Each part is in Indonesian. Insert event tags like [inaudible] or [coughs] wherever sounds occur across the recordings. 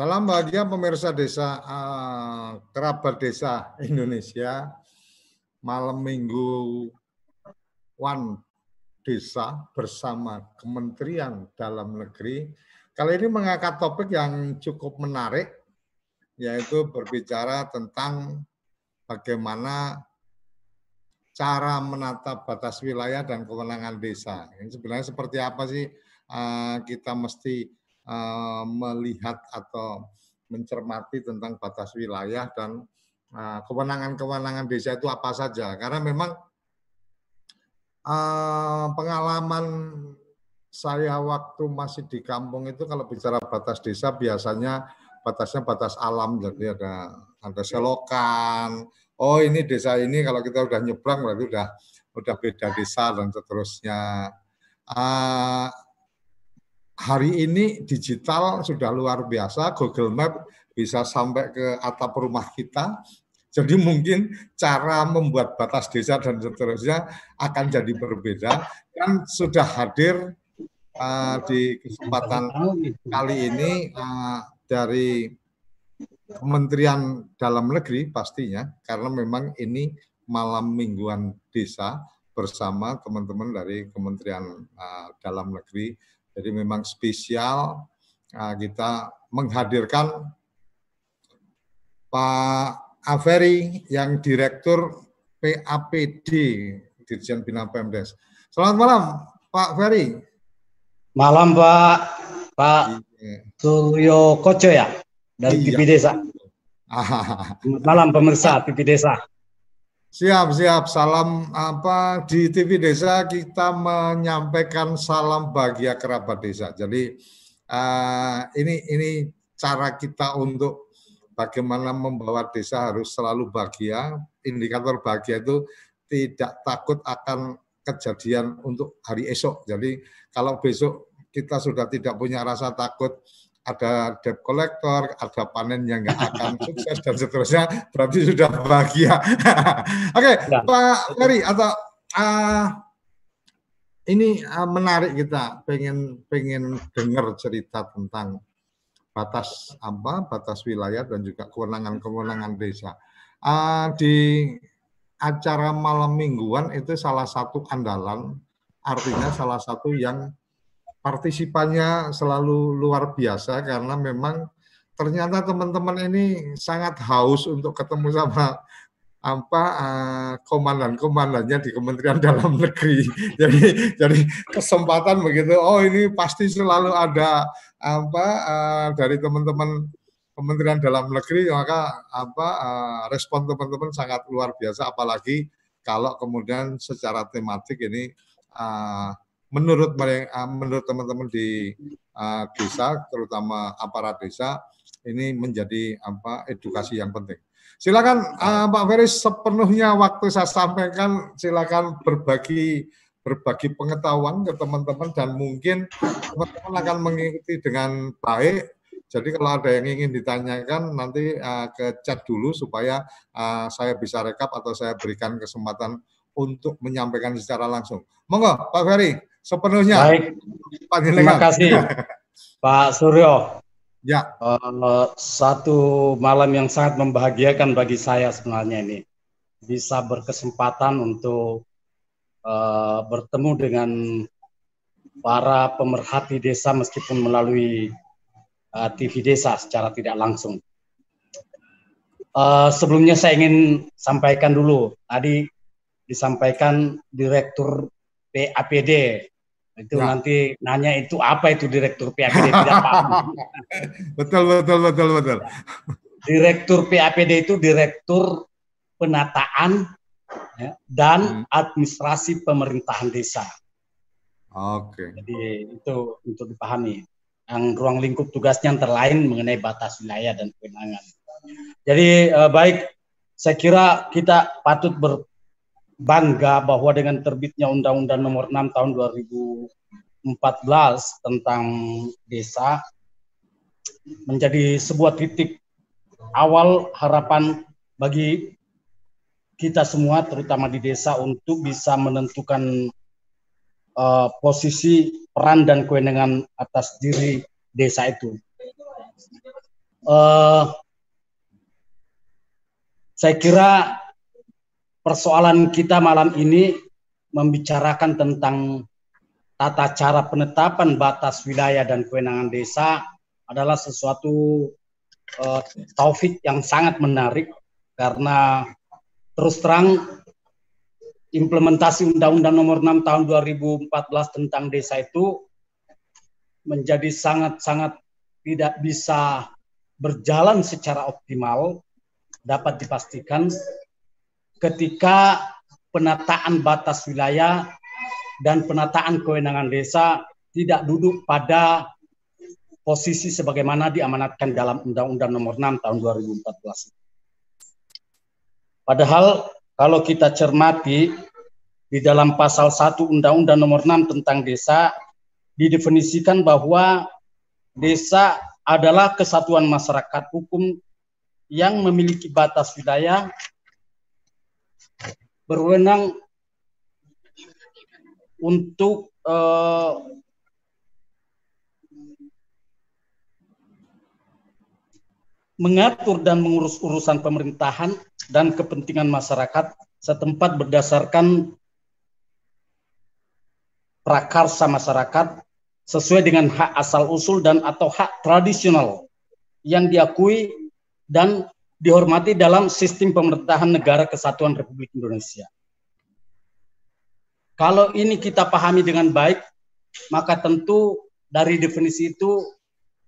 Salam bahagia pemirsa desa uh, kerabat desa Indonesia. Malam Minggu One Desa bersama Kementerian Dalam Negeri. Kali ini mengangkat topik yang cukup menarik, yaitu berbicara tentang bagaimana cara menata batas wilayah dan kewenangan desa. Ini sebenarnya seperti apa sih uh, kita mesti uh, melihat atau mencermati tentang batas wilayah dan Nah, kewenangan-kewenangan desa itu apa saja? Karena memang uh, pengalaman saya waktu masih di kampung itu kalau bicara batas desa biasanya batasnya batas alam. Jadi ada ada selokan. Oh ini desa ini kalau kita udah nyebrang berarti udah udah beda desa dan seterusnya. Uh, hari ini digital sudah luar biasa Google Map bisa sampai ke atap rumah kita jadi mungkin cara membuat batas desa dan seterusnya akan jadi berbeda. Kan sudah hadir uh, di kesempatan kali ini uh, dari Kementerian Dalam Negeri pastinya, karena memang ini malam mingguan desa bersama teman-teman dari Kementerian uh, Dalam Negeri. Jadi memang spesial uh, kita menghadirkan Pak Averi yang Direktur PAPD Dirjen Bina Pemdes. Selamat malam Pak Ferry. Malam Pak Pak iya. Suryo Koco ya dari iya. TV Desa. [laughs] Selamat malam pemirsa TV Desa. Siap, siap. Salam apa di TV Desa kita menyampaikan salam bahagia kerabat desa. Jadi uh, ini ini cara kita untuk bagaimana membawa desa harus selalu bahagia. Indikator bahagia itu tidak takut akan kejadian untuk hari esok. Jadi kalau besok kita sudah tidak punya rasa takut ada debt collector, ada panen yang nggak akan sukses dan seterusnya, berarti sudah bahagia. [laughs] Oke, okay, ya. Pak Ferry atau uh, ini uh, menarik kita pengen pengen dengar cerita tentang batas apa batas wilayah dan juga kewenangan-kewenangan desa. Uh, di acara malam mingguan itu salah satu andalan, artinya salah satu yang partisipannya selalu luar biasa karena memang ternyata teman-teman ini sangat haus untuk ketemu sama apa uh, komandan-komandannya di Kementerian [laughs] Dalam Negeri. jadi jadi kesempatan begitu. Oh ini pasti selalu ada apa uh, dari teman-teman Kementerian Dalam Negeri maka apa uh, respon teman-teman sangat luar biasa apalagi kalau kemudian secara tematik ini uh, menurut uh, menurut teman-teman di uh, desa terutama aparat desa ini menjadi apa edukasi yang penting. Silakan uh, Pak Ferry sepenuhnya waktu saya sampaikan silakan berbagi berbagi pengetahuan ke teman-teman dan mungkin teman-teman akan mengikuti dengan baik. Jadi kalau ada yang ingin ditanyakan nanti uh, ke chat dulu supaya uh, saya bisa rekap atau saya berikan kesempatan untuk menyampaikan secara langsung. Monggo Pak Ferry sepenuhnya. Baik. Terima kasih [laughs] Pak Suryo. Ya. Uh, satu malam yang sangat membahagiakan bagi saya sebenarnya ini bisa berkesempatan untuk uh, bertemu dengan para pemerhati desa meskipun melalui uh, eh, TV desa secara tidak langsung. Uh, sebelumnya saya ingin sampaikan dulu tadi disampaikan Direktur PAPD itu ya. nanti nanya itu apa itu direktur PAPD [laughs] tidak paham. betul betul betul betul. Direktur PAPD itu direktur penataan ya, dan hmm. administrasi pemerintahan desa. Oke. Okay. Jadi itu untuk dipahami. Yang ruang lingkup tugasnya yang terlain mengenai batas wilayah dan kewenangan. Jadi eh, baik, saya kira kita patut ber, bangga bahwa dengan terbitnya Undang-Undang Nomor 6 Tahun 2014 tentang desa menjadi sebuah titik awal harapan bagi kita semua terutama di desa untuk bisa menentukan uh, posisi peran dan kewenangan atas diri desa itu. uh, saya kira persoalan kita malam ini membicarakan tentang tata cara penetapan batas wilayah dan kewenangan desa adalah sesuatu uh, taufik yang sangat menarik karena terus terang implementasi Undang-Undang Nomor 6 Tahun 2014 tentang desa itu menjadi sangat-sangat tidak bisa berjalan secara optimal dapat dipastikan ketika penataan batas wilayah dan penataan kewenangan desa tidak duduk pada posisi sebagaimana diamanatkan dalam Undang-Undang Nomor 6 Tahun 2014. Padahal kalau kita cermati di dalam pasal 1 Undang-Undang Nomor 6 tentang desa didefinisikan bahwa desa adalah kesatuan masyarakat hukum yang memiliki batas wilayah berwenang untuk uh, mengatur dan mengurus urusan pemerintahan dan kepentingan masyarakat setempat berdasarkan prakarsa masyarakat sesuai dengan hak asal usul dan atau hak tradisional yang diakui dan dihormati dalam sistem pemerintahan negara kesatuan Republik Indonesia. Kalau ini kita pahami dengan baik, maka tentu dari definisi itu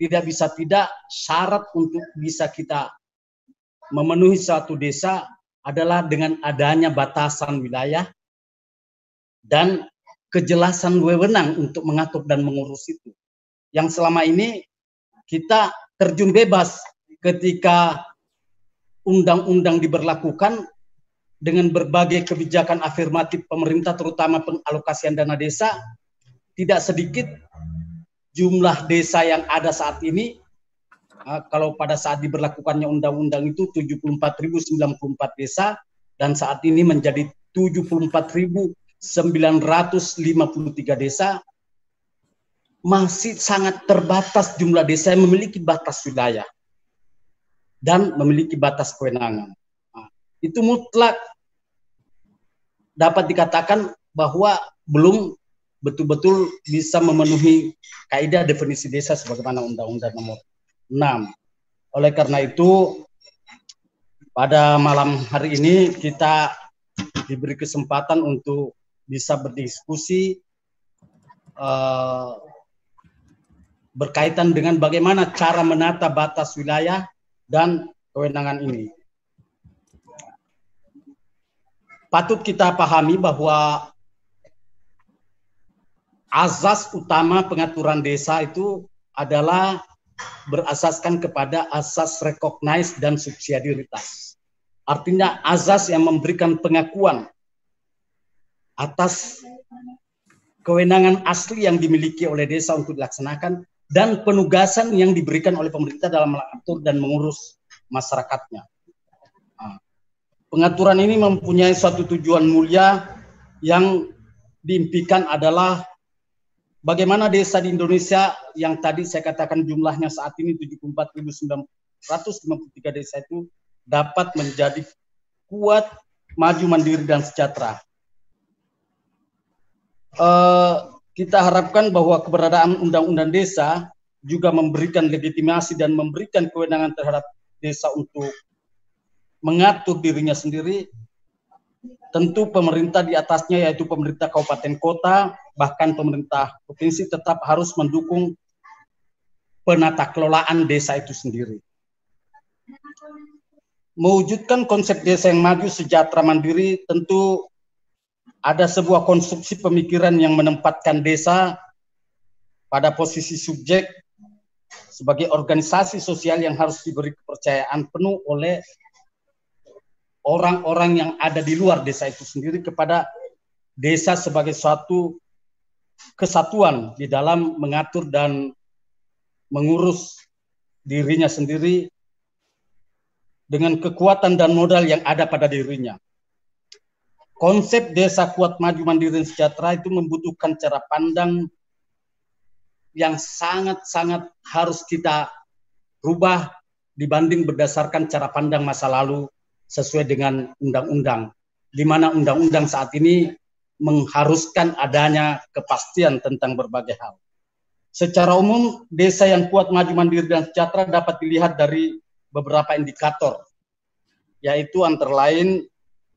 tidak bisa tidak syarat untuk bisa kita memenuhi satu desa adalah dengan adanya batasan wilayah dan kejelasan wewenang untuk mengatur dan mengurus itu. Yang selama ini kita terjun bebas ketika undang-undang diberlakukan dengan berbagai kebijakan afirmatif pemerintah terutama pengalokasian dana desa tidak sedikit jumlah desa yang ada saat ini uh, kalau pada saat diberlakukannya undang-undang itu 74.094 desa dan saat ini menjadi 74.953 desa. Masih sangat terbatas jumlah desa yang memiliki batas wilayah dan memiliki batas kewenangan. Nah, itu mutlak dapat dikatakan bahwa belum betul-betul bisa memenuhi kaidah definisi desa sebagaimana Undang-Undang Nomor 6. Oleh karena itu pada malam hari ini kita diberi kesempatan untuk bisa berdiskusi uh, berkaitan dengan bagaimana cara menata batas wilayah dan kewenangan ini. Patut kita pahami bahwa azas utama pengaturan desa itu adalah berasaskan kepada asas recognize dan subsidiaritas. Artinya azas yang memberikan pengakuan atas kewenangan asli yang dimiliki oleh desa untuk dilaksanakan dan penugasan yang diberikan oleh pemerintah dalam mengatur dan mengurus masyarakatnya. Nah, pengaturan ini mempunyai suatu tujuan mulia yang diimpikan adalah bagaimana desa di Indonesia yang tadi saya katakan jumlahnya saat ini 74.953 desa itu dapat menjadi kuat, maju, mandiri, dan sejahtera. Uh, kita harapkan bahwa keberadaan undang-undang desa juga memberikan legitimasi dan memberikan kewenangan terhadap desa untuk mengatur dirinya sendiri. Tentu pemerintah di atasnya yaitu pemerintah kabupaten kota bahkan pemerintah provinsi tetap harus mendukung penata kelolaan desa itu sendiri. Mewujudkan konsep desa yang maju, sejahtera, mandiri tentu ada sebuah konstruksi pemikiran yang menempatkan desa pada posisi subjek sebagai organisasi sosial yang harus diberi kepercayaan penuh oleh orang-orang yang ada di luar desa itu sendiri kepada desa sebagai suatu kesatuan di dalam mengatur dan mengurus dirinya sendiri dengan kekuatan dan modal yang ada pada dirinya konsep desa kuat maju mandiri dan sejahtera itu membutuhkan cara pandang yang sangat-sangat harus kita rubah dibanding berdasarkan cara pandang masa lalu sesuai dengan undang-undang, di mana undang-undang saat ini mengharuskan adanya kepastian tentang berbagai hal. Secara umum, desa yang kuat maju mandiri dan sejahtera dapat dilihat dari beberapa indikator, yaitu antara lain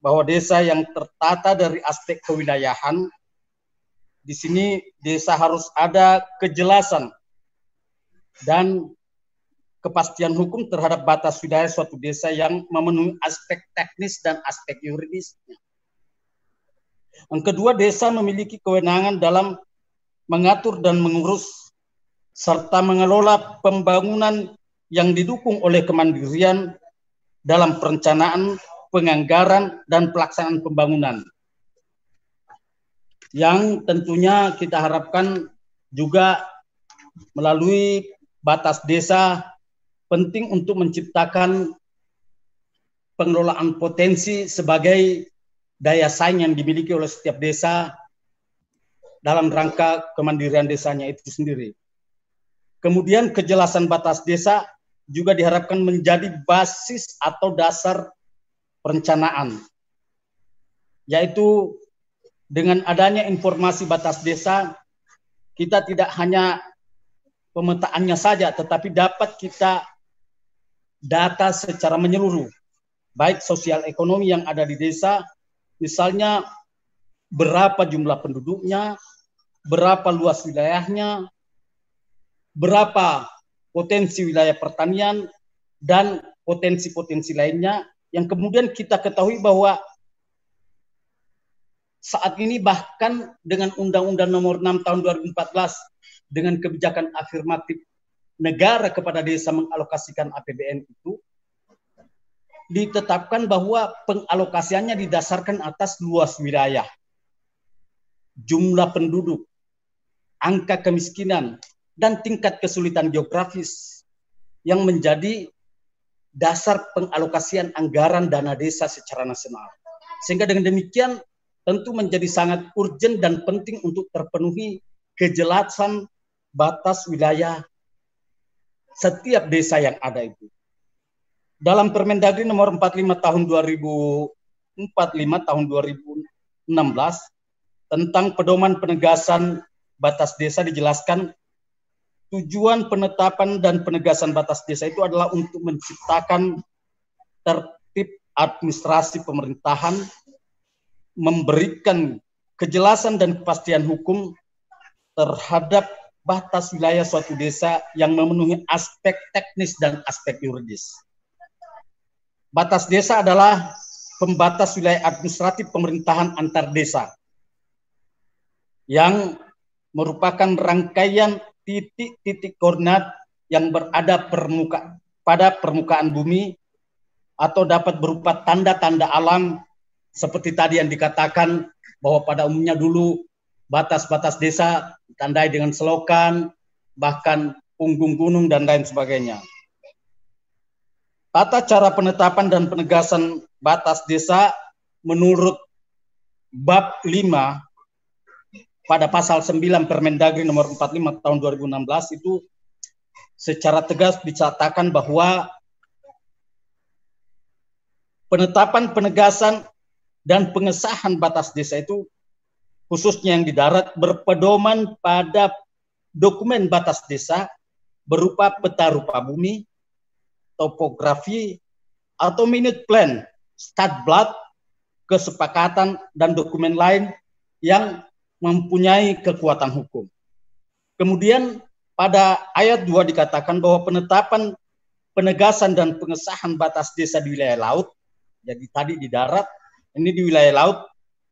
bahwa desa yang tertata dari aspek kewilayahan, di sini desa harus ada kejelasan dan kepastian hukum terhadap batas wilayah suatu desa yang memenuhi aspek teknis dan aspek yuridis. Yang kedua, desa memiliki kewenangan dalam mengatur dan mengurus serta mengelola pembangunan yang didukung oleh kemandirian dalam perencanaan, penganggaran, dan pelaksanaan pembangunan. Yang tentunya kita harapkan juga melalui batas desa penting untuk menciptakan pengelolaan potensi sebagai daya saing yang dimiliki oleh setiap desa dalam rangka kemandirian desanya itu sendiri. Kemudian kejelasan batas desa juga diharapkan menjadi basis atau dasar perencanaan, yaitu dengan adanya informasi batas desa, kita tidak hanya pemetaannya saja, tetapi dapat kita data secara menyeluruh, baik sosial ekonomi yang ada di desa, misalnya berapa jumlah penduduknya, berapa luas wilayahnya, berapa potensi wilayah pertanian, dan potensi-potensi lainnya yang kemudian kita ketahui bahwa saat ini bahkan dengan Undang-Undang Nomor 6 Tahun 2014 dengan kebijakan afirmatif negara kepada desa mengalokasikan APBN itu ditetapkan bahwa pengalokasiannya didasarkan atas luas wilayah, jumlah penduduk, angka kemiskinan, dan tingkat kesulitan geografis yang menjadi dasar pengalokasian anggaran dana desa secara nasional. Sehingga dengan demikian tentu menjadi sangat urgent dan penting untuk terpenuhi kejelasan batas wilayah setiap desa yang ada itu. Dalam Permendagri nomor 45 tahun 2045 tahun 2016 tentang pedoman penegasan batas desa dijelaskan tujuan penetapan dan penegasan batas desa itu adalah untuk menciptakan tertib administrasi pemerintahan, memberikan kejelasan dan kepastian hukum terhadap batas wilayah suatu desa yang memenuhi aspek teknis dan aspek yuridis. Batas desa adalah pembatas wilayah administratif pemerintahan antar desa yang merupakan rangkaian titik-titik koordinat yang berada permuka, pada permukaan bumi atau dapat berupa tanda-tanda alam seperti tadi yang dikatakan bahwa pada umumnya dulu batas-batas desa ditandai dengan selokan, bahkan punggung gunung dan lain sebagainya. Tata cara penetapan dan penegasan batas desa menurut bab 5 pada pasal 9 Permendagri nomor 45 tahun 2016 itu secara tegas dicatatkan bahwa penetapan, penegasan, dan pengesahan batas desa itu khususnya yang di darat berpedoman pada dokumen batas desa berupa peta rupa bumi, topografi, atau minute plan, blood, kesepakatan, dan dokumen lain yang mempunyai kekuatan hukum. Kemudian pada ayat 2 dikatakan bahwa penetapan, penegasan, dan pengesahan batas desa di wilayah laut, jadi tadi di darat, ini di wilayah laut,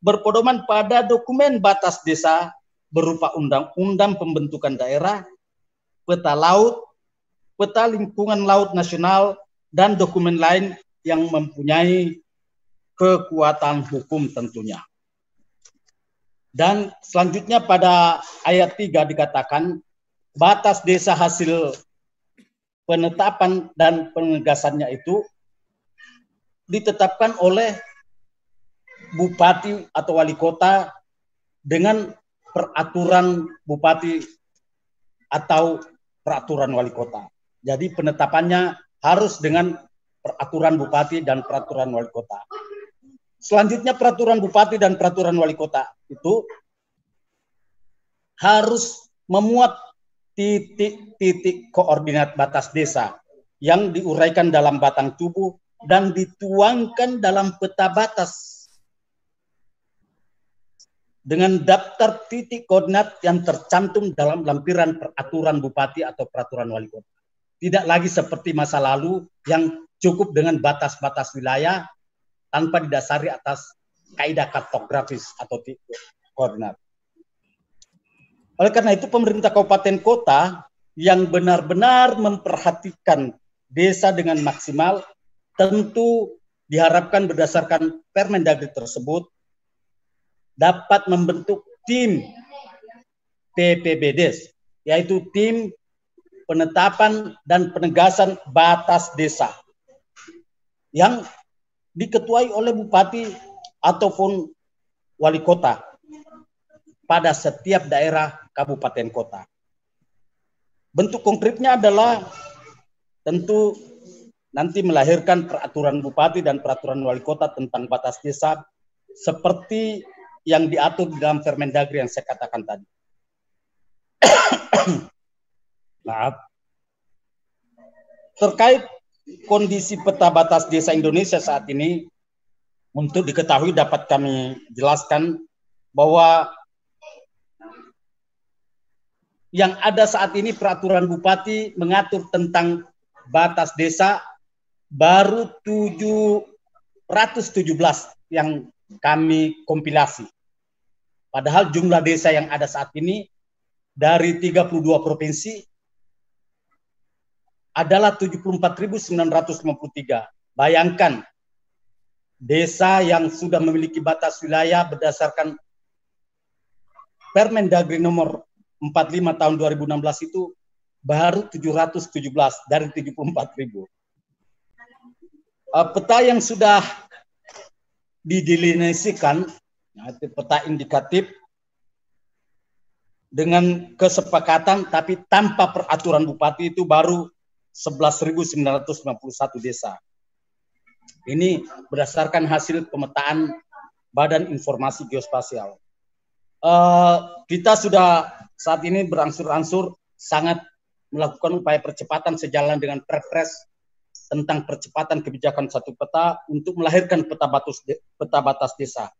berpedoman pada dokumen batas desa berupa undang-undang pembentukan daerah, peta laut, peta lingkungan laut nasional, dan dokumen lain yang mempunyai kekuatan hukum tentunya. Dan selanjutnya pada ayat 3 dikatakan batas desa hasil penetapan dan penegasannya itu ditetapkan oleh bupati atau wali kota dengan peraturan bupati atau peraturan wali kota. Jadi penetapannya harus dengan peraturan bupati dan peraturan wali kota. Selanjutnya peraturan bupati dan peraturan wali kota itu harus memuat titik-titik koordinat batas desa yang diuraikan dalam batang tubuh dan dituangkan dalam peta batas dengan daftar titik koordinat yang tercantum dalam lampiran peraturan bupati atau peraturan wali kota. Tidak lagi seperti masa lalu yang cukup dengan batas-batas wilayah tanpa didasari atas kaidah kartografis atau koordinat. Oleh karena itu pemerintah kabupaten kota yang benar-benar memperhatikan desa dengan maksimal tentu diharapkan berdasarkan Permendagri tersebut dapat membentuk tim TPBDes yaitu tim penetapan dan penegasan batas desa yang diketuai oleh bupati ataupun wali kota pada setiap daerah kabupaten kota. Bentuk konkretnya adalah tentu nanti melahirkan peraturan bupati dan peraturan wali kota tentang batas desa seperti yang diatur dalam Permendagri yang saya katakan tadi. [coughs] Maaf. Terkait kondisi peta batas desa Indonesia saat ini untuk diketahui dapat kami jelaskan bahwa yang ada saat ini peraturan bupati mengatur tentang batas desa baru 717 yang kami kompilasi. Padahal jumlah desa yang ada saat ini dari 32 provinsi adalah 74.953. Bayangkan desa yang sudah memiliki batas wilayah berdasarkan Permendagri nomor 45 tahun 2016 itu baru 717 dari 74.000. Uh, peta yang sudah didelineasikan, peta indikatif dengan kesepakatan tapi tanpa peraturan bupati itu baru 11.991 desa. Ini berdasarkan hasil pemetaan Badan Informasi Geospasial. Uh, kita sudah saat ini berangsur-angsur sangat melakukan upaya percepatan sejalan dengan Perpres tentang percepatan kebijakan satu peta untuk melahirkan peta batas peta batas desa.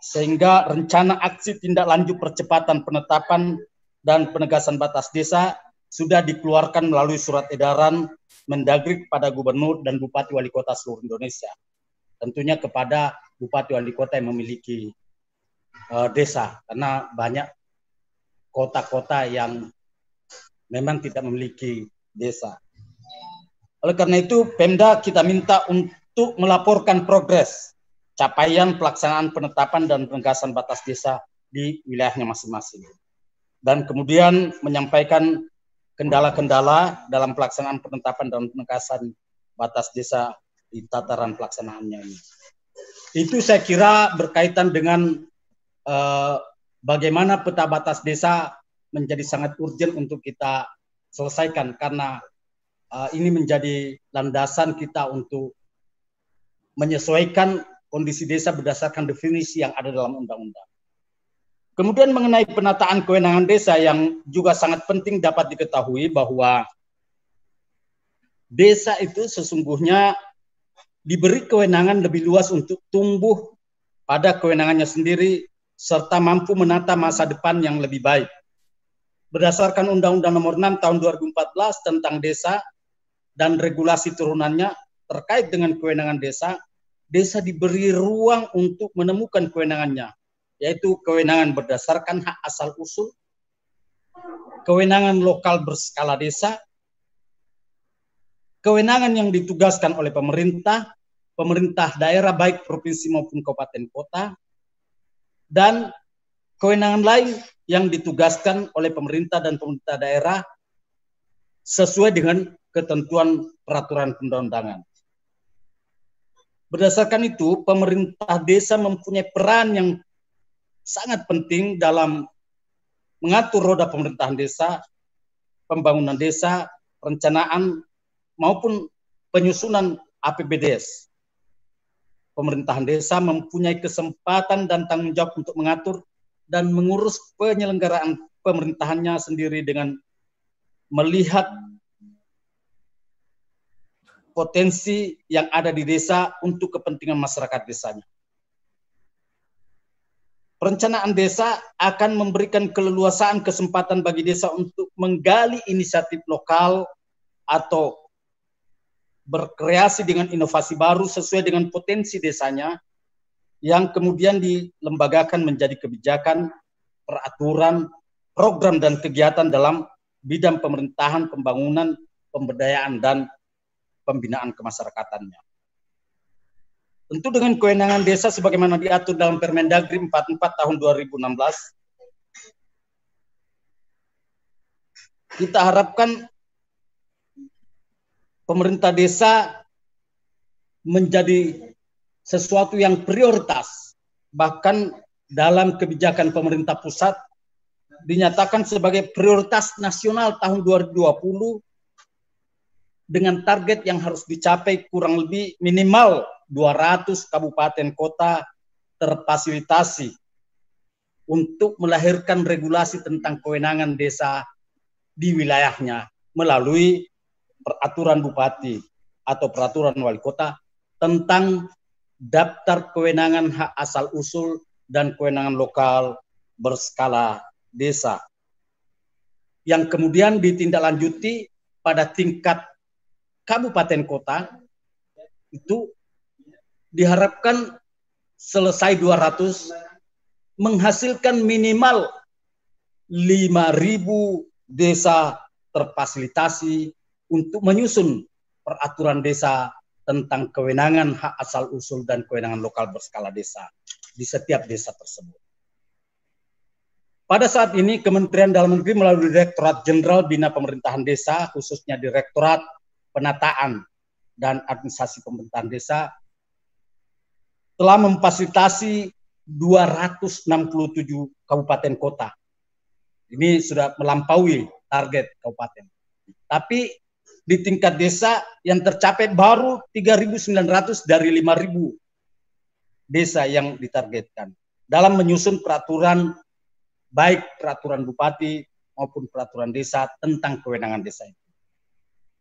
Sehingga rencana aksi tindak lanjut percepatan penetapan dan penegasan batas desa sudah dikeluarkan melalui surat edaran Mendagri kepada gubernur dan bupati wali kota seluruh Indonesia. Tentunya kepada bupati wali kota yang memiliki uh, desa karena banyak kota-kota yang memang tidak memiliki desa. Oleh karena itu, Pemda kita minta untuk melaporkan progres capaian pelaksanaan penetapan dan penegasan batas desa di wilayahnya masing-masing. Dan kemudian menyampaikan kendala-kendala dalam pelaksanaan penetapan dan penegasan batas desa di tataran pelaksanaannya ini. Itu saya kira berkaitan dengan uh, bagaimana peta batas desa menjadi sangat urgent untuk kita selesaikan karena uh, ini menjadi landasan kita untuk menyesuaikan kondisi desa berdasarkan definisi yang ada dalam undang-undang. Kemudian mengenai penataan kewenangan desa yang juga sangat penting dapat diketahui bahwa desa itu sesungguhnya diberi kewenangan lebih luas untuk tumbuh pada kewenangannya sendiri serta mampu menata masa depan yang lebih baik. Berdasarkan Undang-Undang Nomor 6 Tahun 2014 tentang desa dan regulasi turunannya terkait dengan kewenangan desa, desa diberi ruang untuk menemukan kewenangannya yaitu kewenangan berdasarkan hak asal usul, kewenangan lokal berskala desa, kewenangan yang ditugaskan oleh pemerintah, pemerintah daerah baik provinsi maupun kabupaten kota, dan kewenangan lain yang ditugaskan oleh pemerintah dan pemerintah daerah sesuai dengan ketentuan peraturan perundang-undangan. Berdasarkan itu, pemerintah desa mempunyai peran yang sangat penting dalam mengatur roda pemerintahan desa, pembangunan desa, perencanaan maupun penyusunan APBDes. Pemerintahan desa mempunyai kesempatan dan tanggung jawab untuk mengatur dan mengurus penyelenggaraan pemerintahannya sendiri dengan melihat potensi yang ada di desa untuk kepentingan masyarakat desanya. Perencanaan desa akan memberikan keleluasaan kesempatan bagi desa untuk menggali inisiatif lokal atau berkreasi dengan inovasi baru sesuai dengan potensi desanya yang kemudian dilembagakan menjadi kebijakan, peraturan, program dan kegiatan dalam bidang pemerintahan, pembangunan, pemberdayaan dan pembinaan kemasyarakatannya. Tentu dengan kewenangan desa sebagaimana diatur dalam Permendagri 44 tahun 2016, kita harapkan pemerintah desa menjadi sesuatu yang prioritas. Bahkan dalam kebijakan pemerintah pusat dinyatakan sebagai prioritas nasional tahun 2020 dengan target yang harus dicapai kurang lebih minimal 200 kabupaten kota terfasilitasi untuk melahirkan regulasi tentang kewenangan desa di wilayahnya melalui peraturan bupati atau peraturan wali kota tentang daftar kewenangan hak asal usul dan kewenangan lokal berskala desa. Yang kemudian ditindaklanjuti pada tingkat kabupaten kota itu diharapkan selesai 200 menghasilkan minimal 5.000 desa terfasilitasi untuk menyusun peraturan desa tentang kewenangan hak asal usul dan kewenangan lokal berskala desa di setiap desa tersebut. Pada saat ini Kementerian Dalam Negeri melalui Direktorat Jenderal Bina Pemerintahan Desa, khususnya Direktorat Penataan dan Administrasi Pemerintahan Desa, telah memfasilitasi 267 kabupaten kota. Ini sudah melampaui target kabupaten. Tapi di tingkat desa yang tercapai baru 3.900 dari 5.000 desa yang ditargetkan dalam menyusun peraturan baik peraturan bupati maupun peraturan desa tentang kewenangan desa itu.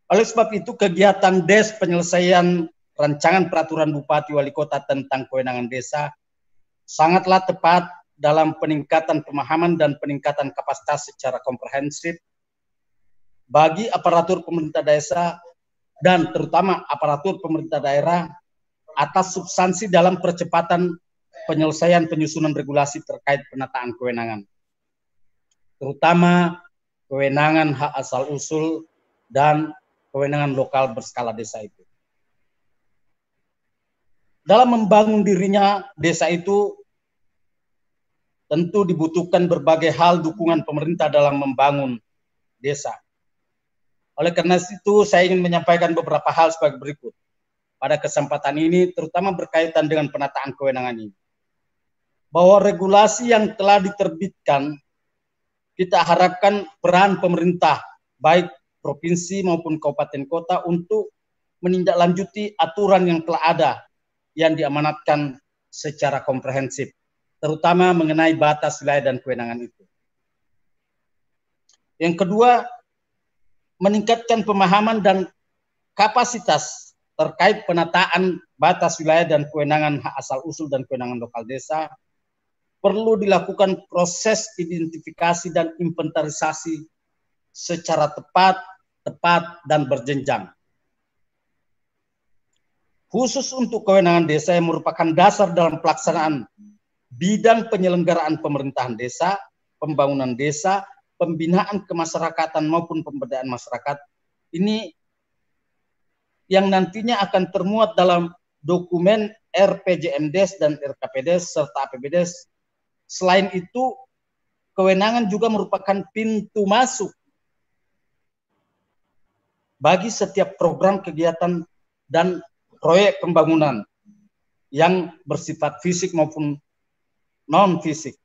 Oleh sebab itu kegiatan des penyelesaian rancangan peraturan bupati wali kota tentang kewenangan desa sangatlah tepat dalam peningkatan pemahaman dan peningkatan kapasitas secara komprehensif bagi aparatur pemerintah desa dan terutama aparatur pemerintah daerah atas substansi dalam percepatan penyelesaian penyusunan regulasi terkait penataan kewenangan terutama kewenangan hak asal usul dan kewenangan lokal berskala desa itu dalam membangun dirinya desa itu tentu dibutuhkan berbagai hal dukungan pemerintah dalam membangun desa. Oleh karena itu saya ingin menyampaikan beberapa hal sebagai berikut. Pada kesempatan ini terutama berkaitan dengan penataan kewenangan ini. Bahwa regulasi yang telah diterbitkan kita harapkan peran pemerintah baik provinsi maupun kabupaten kota untuk menindaklanjuti aturan yang telah ada yang diamanatkan secara komprehensif, terutama mengenai batas wilayah dan kewenangan itu. Yang kedua, meningkatkan pemahaman dan kapasitas terkait penataan batas wilayah dan kewenangan hak asal usul dan kewenangan lokal desa perlu dilakukan proses identifikasi dan inventarisasi secara tepat, tepat dan berjenjang khusus untuk kewenangan desa yang merupakan dasar dalam pelaksanaan bidang penyelenggaraan pemerintahan desa, pembangunan desa, pembinaan kemasyarakatan maupun pemberdayaan masyarakat ini yang nantinya akan termuat dalam dokumen RPJMDes dan RKPDes serta APBDes. Selain itu, kewenangan juga merupakan pintu masuk bagi setiap program kegiatan dan proyek pembangunan yang bersifat fisik maupun non fisik.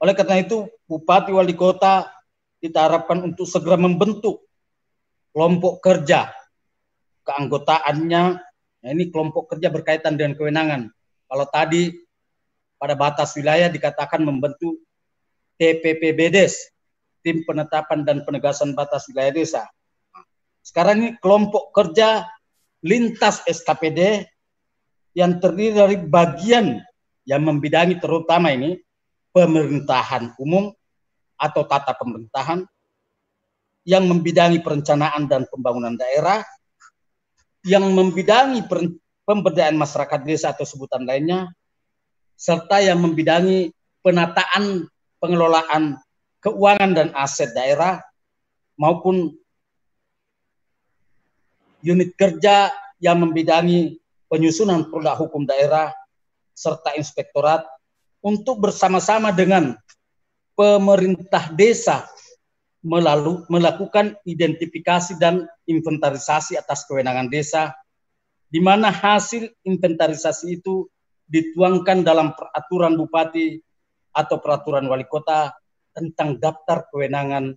Oleh karena itu, bupati wali kota kita harapkan untuk segera membentuk kelompok kerja keanggotaannya. Nah ini kelompok kerja berkaitan dengan kewenangan. Kalau tadi pada batas wilayah dikatakan membentuk TPPBDes tim penetapan dan penegasan batas wilayah desa sekarang ini kelompok kerja lintas SKPD yang terdiri dari bagian yang membidangi terutama ini pemerintahan umum atau tata pemerintahan yang membidangi perencanaan dan pembangunan daerah, yang membidangi pemberdayaan masyarakat desa atau sebutan lainnya, serta yang membidangi penataan pengelolaan keuangan dan aset daerah maupun unit kerja yang membidangi penyusunan produk hukum daerah serta inspektorat untuk bersama-sama dengan pemerintah desa melalui melakukan identifikasi dan inventarisasi atas kewenangan desa di mana hasil inventarisasi itu dituangkan dalam peraturan bupati atau peraturan wali kota tentang daftar kewenangan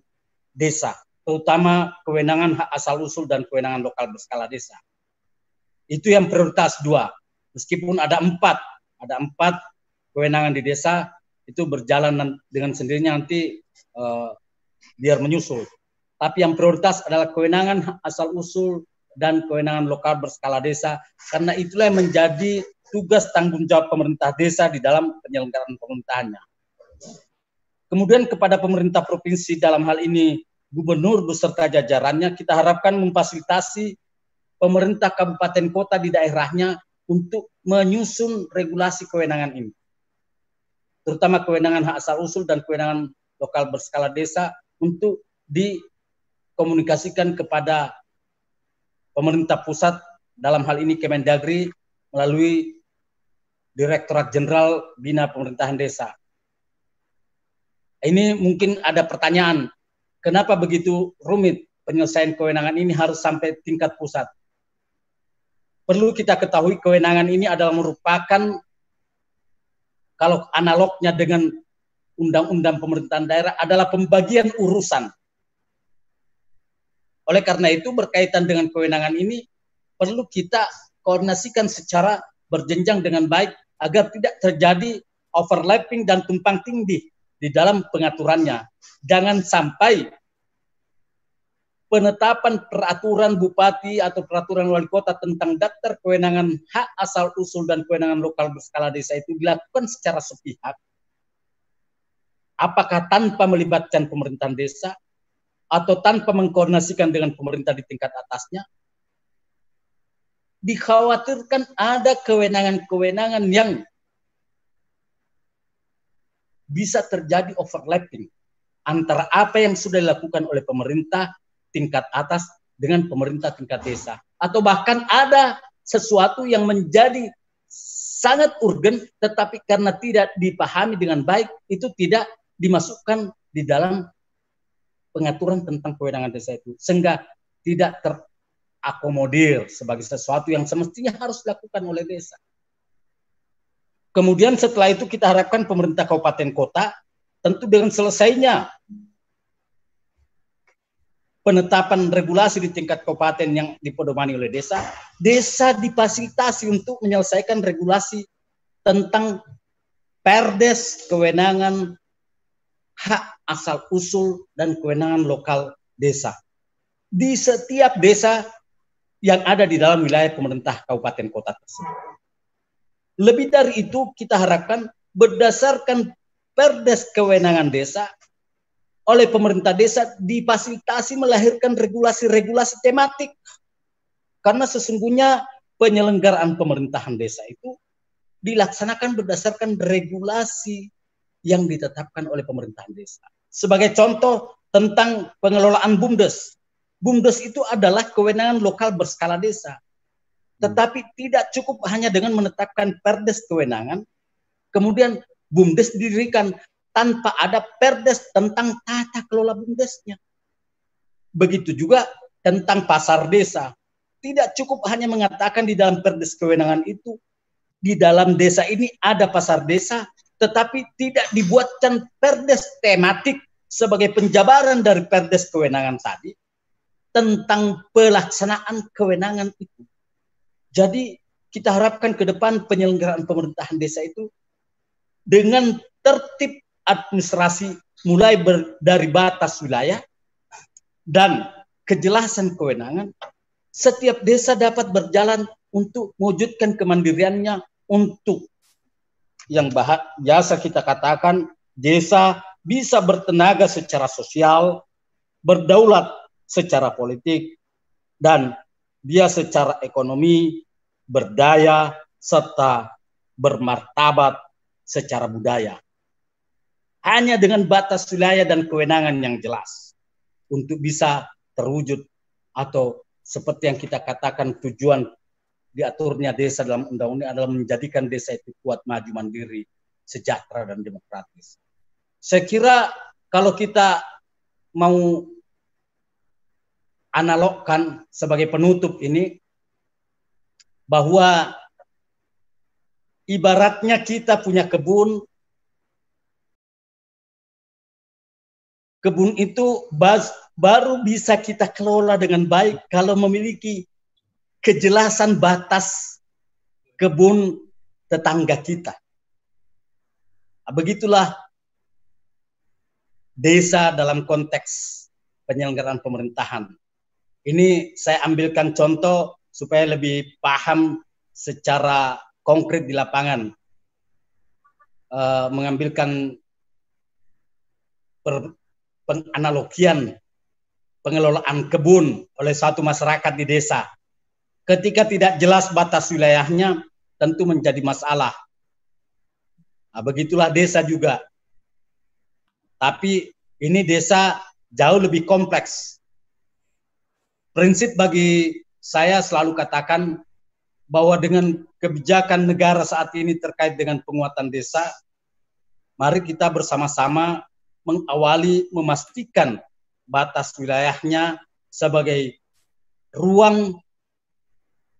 desa, terutama kewenangan hak asal usul dan kewenangan lokal berskala desa. Itu yang prioritas dua. Meskipun ada empat, ada empat kewenangan di desa itu berjalan dengan sendirinya nanti uh, biar menyusul. Tapi yang prioritas adalah kewenangan asal usul dan kewenangan lokal berskala desa karena itulah yang menjadi tugas tanggung jawab pemerintah desa di dalam penyelenggaraan pemerintahannya. Kemudian kepada pemerintah provinsi dalam hal ini gubernur beserta jajarannya kita harapkan memfasilitasi pemerintah kabupaten kota di daerahnya untuk menyusun regulasi kewenangan ini. Terutama kewenangan hak asal usul dan kewenangan lokal berskala desa untuk dikomunikasikan kepada pemerintah pusat dalam hal ini Kemendagri melalui Direktorat Jenderal Bina Pemerintahan Desa. Ini mungkin ada pertanyaan, kenapa begitu rumit penyelesaian kewenangan ini harus sampai tingkat pusat? perlu kita ketahui kewenangan ini adalah merupakan kalau analognya dengan undang-undang pemerintahan daerah adalah pembagian urusan. Oleh karena itu berkaitan dengan kewenangan ini perlu kita koordinasikan secara berjenjang dengan baik agar tidak terjadi overlapping dan tumpang tindih di dalam pengaturannya. Jangan sampai penetapan peraturan bupati atau peraturan wali kota tentang daftar kewenangan hak asal usul dan kewenangan lokal berskala desa itu dilakukan secara sepihak, apakah tanpa melibatkan pemerintahan desa atau tanpa mengkoordinasikan dengan pemerintah di tingkat atasnya, dikhawatirkan ada kewenangan-kewenangan yang bisa terjadi overlapping antara apa yang sudah dilakukan oleh pemerintah tingkat atas dengan pemerintah tingkat desa atau bahkan ada sesuatu yang menjadi sangat urgen tetapi karena tidak dipahami dengan baik itu tidak dimasukkan di dalam pengaturan tentang kewenangan desa itu sehingga tidak terakomodir sebagai sesuatu yang semestinya harus dilakukan oleh desa. Kemudian setelah itu kita harapkan pemerintah kabupaten kota tentu dengan selesainya penetapan regulasi di tingkat kabupaten yang dipedomani oleh desa, desa difasilitasi untuk menyelesaikan regulasi tentang perdes kewenangan hak asal usul dan kewenangan lokal desa. Di setiap desa yang ada di dalam wilayah pemerintah kabupaten kota tersebut. Lebih dari itu kita harapkan berdasarkan perdes kewenangan desa oleh pemerintah desa difasilitasi melahirkan regulasi-regulasi tematik. Karena sesungguhnya penyelenggaraan pemerintahan desa itu dilaksanakan berdasarkan regulasi yang ditetapkan oleh pemerintahan desa. Sebagai contoh tentang pengelolaan BUMDes. BUMDes itu adalah kewenangan lokal berskala desa. Tetapi tidak cukup hanya dengan menetapkan perdes kewenangan, kemudian BUMDes didirikan, tanpa ada perdes tentang tata kelola bumdesnya. Begitu juga tentang pasar desa. Tidak cukup hanya mengatakan di dalam perdes kewenangan itu, di dalam desa ini ada pasar desa, tetapi tidak dibuatkan perdes tematik sebagai penjabaran dari perdes kewenangan tadi. tentang pelaksanaan kewenangan itu. Jadi kita harapkan ke depan penyelenggaraan pemerintahan desa itu dengan tertib administrasi mulai ber, dari batas wilayah dan kejelasan kewenangan, setiap desa dapat berjalan untuk mewujudkan kemandiriannya untuk yang bahas, biasa kita katakan desa bisa bertenaga secara sosial, berdaulat secara politik, dan dia secara ekonomi berdaya serta bermartabat secara budaya. Hanya dengan batas wilayah dan kewenangan yang jelas untuk bisa terwujud atau seperti yang kita katakan tujuan diaturnya desa dalam undang-undang adalah menjadikan desa itu kuat, maju, mandiri, sejahtera dan demokratis. Saya kira kalau kita mau analogkan sebagai penutup ini bahwa ibaratnya kita punya kebun kebun itu baru bisa kita kelola dengan baik kalau memiliki kejelasan batas kebun tetangga kita. Nah, begitulah desa dalam konteks penyelenggaraan pemerintahan. Ini saya ambilkan contoh supaya lebih paham secara konkret di lapangan. Uh, mengambilkan per, penganalogian pengelolaan kebun oleh satu masyarakat di desa. Ketika tidak jelas batas wilayahnya, tentu menjadi masalah. Nah, begitulah desa juga. Tapi ini desa jauh lebih kompleks. Prinsip bagi saya selalu katakan bahwa dengan kebijakan negara saat ini terkait dengan penguatan desa, mari kita bersama-sama mengawali memastikan batas wilayahnya sebagai ruang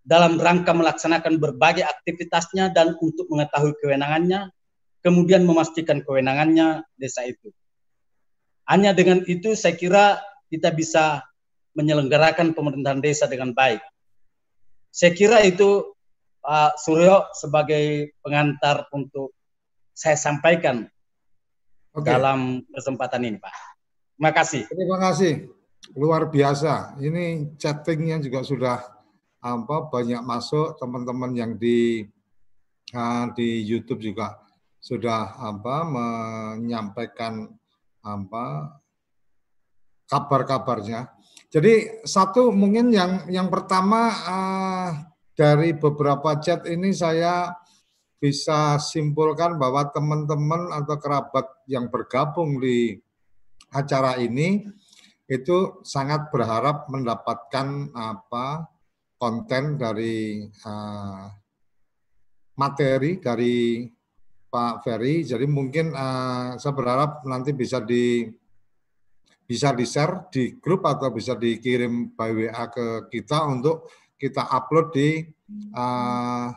dalam rangka melaksanakan berbagai aktivitasnya dan untuk mengetahui kewenangannya, kemudian memastikan kewenangannya desa itu. Hanya dengan itu saya kira kita bisa menyelenggarakan pemerintahan desa dengan baik. Saya kira itu Pak Suryo sebagai pengantar untuk saya sampaikan okay. dalam kesempatan ini, Pak. Terima kasih. Terima kasih. Luar biasa. Ini chattingnya juga sudah apa banyak masuk teman-teman yang di uh, di YouTube juga sudah apa menyampaikan apa kabar-kabarnya. Jadi satu mungkin yang yang pertama uh, dari beberapa chat ini saya bisa simpulkan bahwa teman-teman atau kerabat yang bergabung di acara ini itu sangat berharap mendapatkan apa konten dari uh, materi dari Pak Ferry. Jadi mungkin uh, saya berharap nanti bisa di bisa di share di grup atau bisa dikirim by WA ke kita untuk kita upload di uh,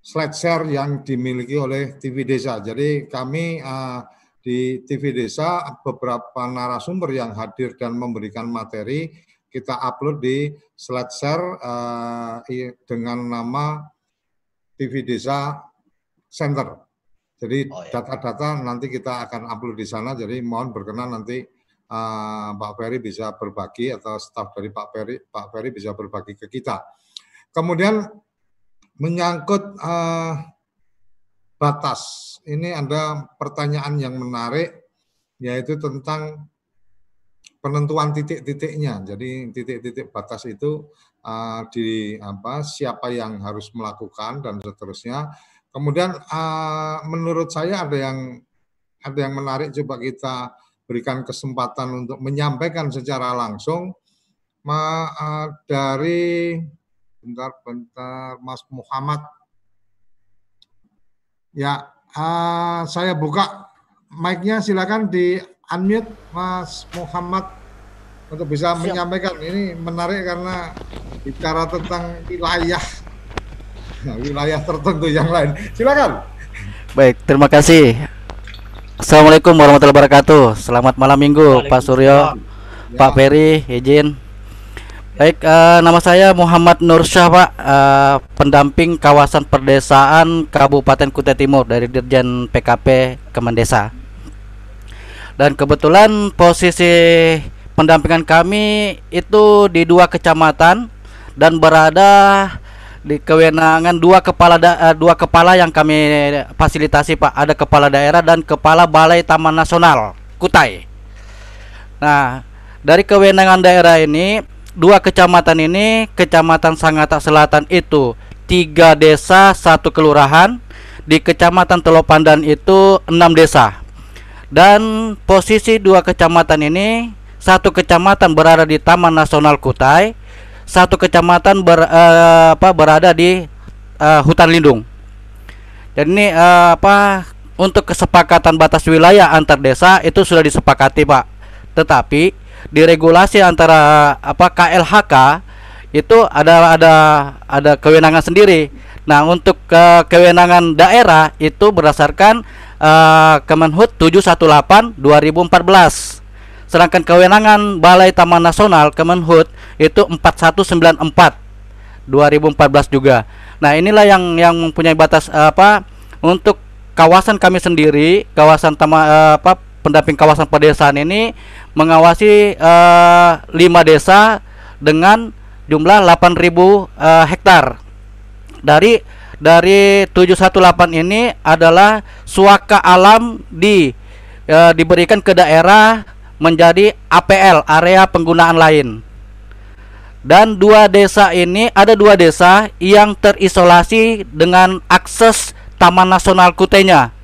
slide share yang dimiliki oleh TV Desa. Jadi kami uh, di TV Desa beberapa narasumber yang hadir dan memberikan materi kita upload di slide share uh, dengan nama TV Desa Center. Jadi oh, iya. data-data nanti kita akan upload di sana. Jadi mohon berkenan nanti uh, Pak Ferry bisa berbagi atau staf dari Pak Ferry Pak Ferry bisa berbagi ke kita. Kemudian menyangkut uh, batas. Ini ada pertanyaan yang menarik, yaitu tentang penentuan titik-titiknya. Jadi titik-titik batas itu uh, di apa siapa yang harus melakukan dan seterusnya. Kemudian uh, menurut saya ada yang ada yang menarik coba kita berikan kesempatan untuk menyampaikan secara langsung ma, uh, dari bentar-bentar Mas Muhammad. Ya, uh, saya buka mic-nya silakan di unmute Mas Muhammad untuk bisa Siap. menyampaikan. Ini menarik karena bicara tentang wilayah nah, wilayah tertentu yang lain. Silakan. Baik, terima kasih. Assalamualaikum warahmatullahi wabarakatuh. Selamat malam minggu Pak Suryo, ya. Pak Ferry, izin Baik, uh, nama saya Muhammad Nur Syah, Pak, uh, pendamping kawasan perdesaan Kabupaten Kutai Timur dari Dirjen PKP Kemendesa. Dan kebetulan posisi pendampingan kami itu di dua kecamatan dan berada di kewenangan dua kepala da, uh, dua kepala yang kami fasilitasi, Pak. Ada kepala daerah dan kepala Balai Taman Nasional Kutai. Nah, dari kewenangan daerah ini dua kecamatan ini, kecamatan Sangatta Selatan itu tiga desa satu kelurahan, di kecamatan Telopandan itu enam desa. Dan posisi dua kecamatan ini, satu kecamatan berada di Taman Nasional Kutai, satu kecamatan ber, uh, apa, berada di uh, hutan lindung. Dan ini uh, apa untuk kesepakatan batas wilayah antar desa itu sudah disepakati, Pak. Tetapi di regulasi antara apa KLHK itu ada ada ada kewenangan sendiri. Nah, untuk ke kewenangan daerah itu berdasarkan uh, Kemenhub 718 2014. Sedangkan kewenangan Balai Taman Nasional Kemenhub itu 4194 2014 juga. Nah, inilah yang yang mempunyai batas uh, apa untuk kawasan kami sendiri, kawasan taman uh, apa pendamping kawasan pedesaan ini mengawasi uh, lima desa dengan jumlah 8.000 uh, eh, hektar. Dari dari 718 ini adalah suaka alam di uh, diberikan ke daerah menjadi APL area penggunaan lain. Dan dua desa ini ada dua desa yang terisolasi dengan akses Taman Nasional Kutenya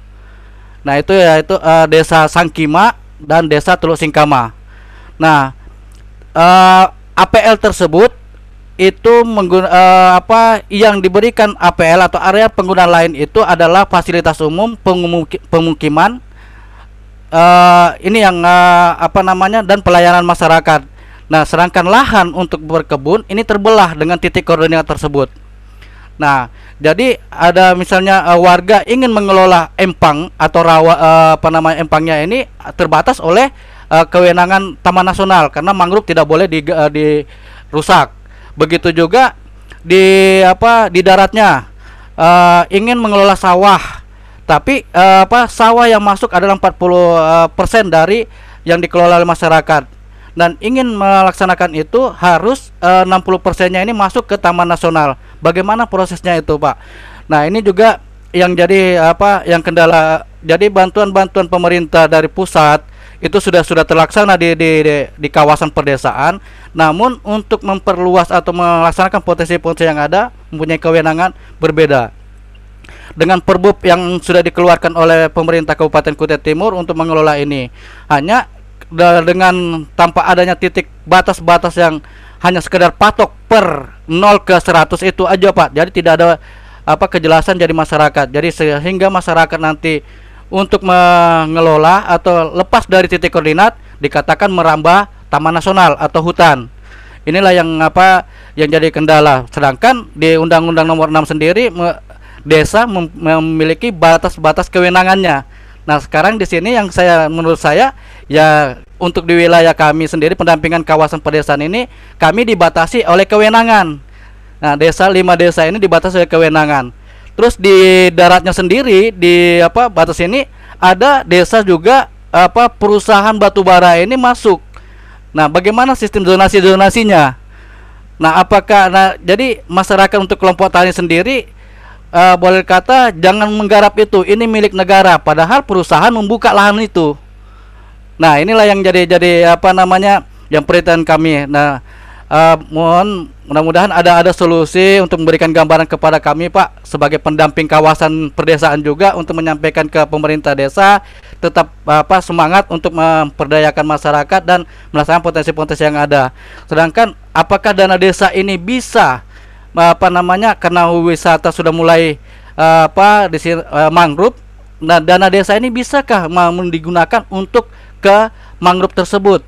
Nah, itu ya itu uh, Desa Sangkima dan Desa Teluk Singkama. Nah, uh, eh, APL tersebut itu mengguna, uh, apa yang diberikan APL atau area pengguna lain itu adalah fasilitas umum pemukiman uh, ini yang uh, apa namanya dan pelayanan masyarakat. Nah, sedangkan lahan untuk berkebun ini terbelah dengan titik koordinat tersebut. Nah, jadi ada misalnya uh, warga ingin mengelola empang atau rawa uh, apa namanya empangnya ini terbatas oleh uh, kewenangan Taman Nasional karena mangrove tidak boleh di, uh, dirusak. Begitu juga di apa di daratnya uh, ingin mengelola sawah tapi uh, apa sawah yang masuk adalah 40% uh, persen dari yang dikelola oleh masyarakat dan ingin melaksanakan itu harus eh, uh, 60 persennya ini masuk ke Taman Nasional. Bagaimana prosesnya itu, Pak? Nah, ini juga yang jadi apa? Yang kendala. Jadi bantuan-bantuan pemerintah dari pusat itu sudah sudah terlaksana di, di di di kawasan perdesaan. Namun untuk memperluas atau melaksanakan potensi-potensi yang ada mempunyai kewenangan berbeda dengan perbub yang sudah dikeluarkan oleh pemerintah Kabupaten Kutai Timur untuk mengelola ini. Hanya dengan tanpa adanya titik batas-batas yang hanya sekedar patok per 0 ke 100 itu aja Pak. Jadi tidak ada apa kejelasan jadi masyarakat. Jadi sehingga masyarakat nanti untuk mengelola atau lepas dari titik koordinat dikatakan merambah taman nasional atau hutan. Inilah yang apa yang jadi kendala. Sedangkan di Undang-Undang Nomor 6 sendiri desa memiliki batas-batas kewenangannya Nah, sekarang di sini yang saya menurut saya ya untuk di wilayah kami sendiri pendampingan kawasan pedesaan ini kami dibatasi oleh kewenangan. Nah, desa lima desa ini dibatasi oleh kewenangan. Terus di daratnya sendiri di apa batas ini ada desa juga apa perusahaan batubara ini masuk. Nah, bagaimana sistem zonasi zonasinya? Nah, apakah nah jadi masyarakat untuk kelompok tani sendiri uh, boleh kata jangan menggarap itu. Ini milik negara. Padahal perusahaan membuka lahan itu. Nah inilah yang jadi jadi apa namanya yang perhatian kami. Nah uh, mohon mudah-mudahan ada ada solusi untuk memberikan gambaran kepada kami Pak sebagai pendamping kawasan perdesaan juga untuk menyampaikan ke pemerintah desa tetap apa semangat untuk memperdayakan masyarakat dan melaksanakan potensi-potensi yang ada. Sedangkan apakah dana desa ini bisa apa namanya karena wisata sudah mulai uh, apa di uh, mangrove. Nah dana desa ini bisakah digunakan untuk ke mangrove tersebut?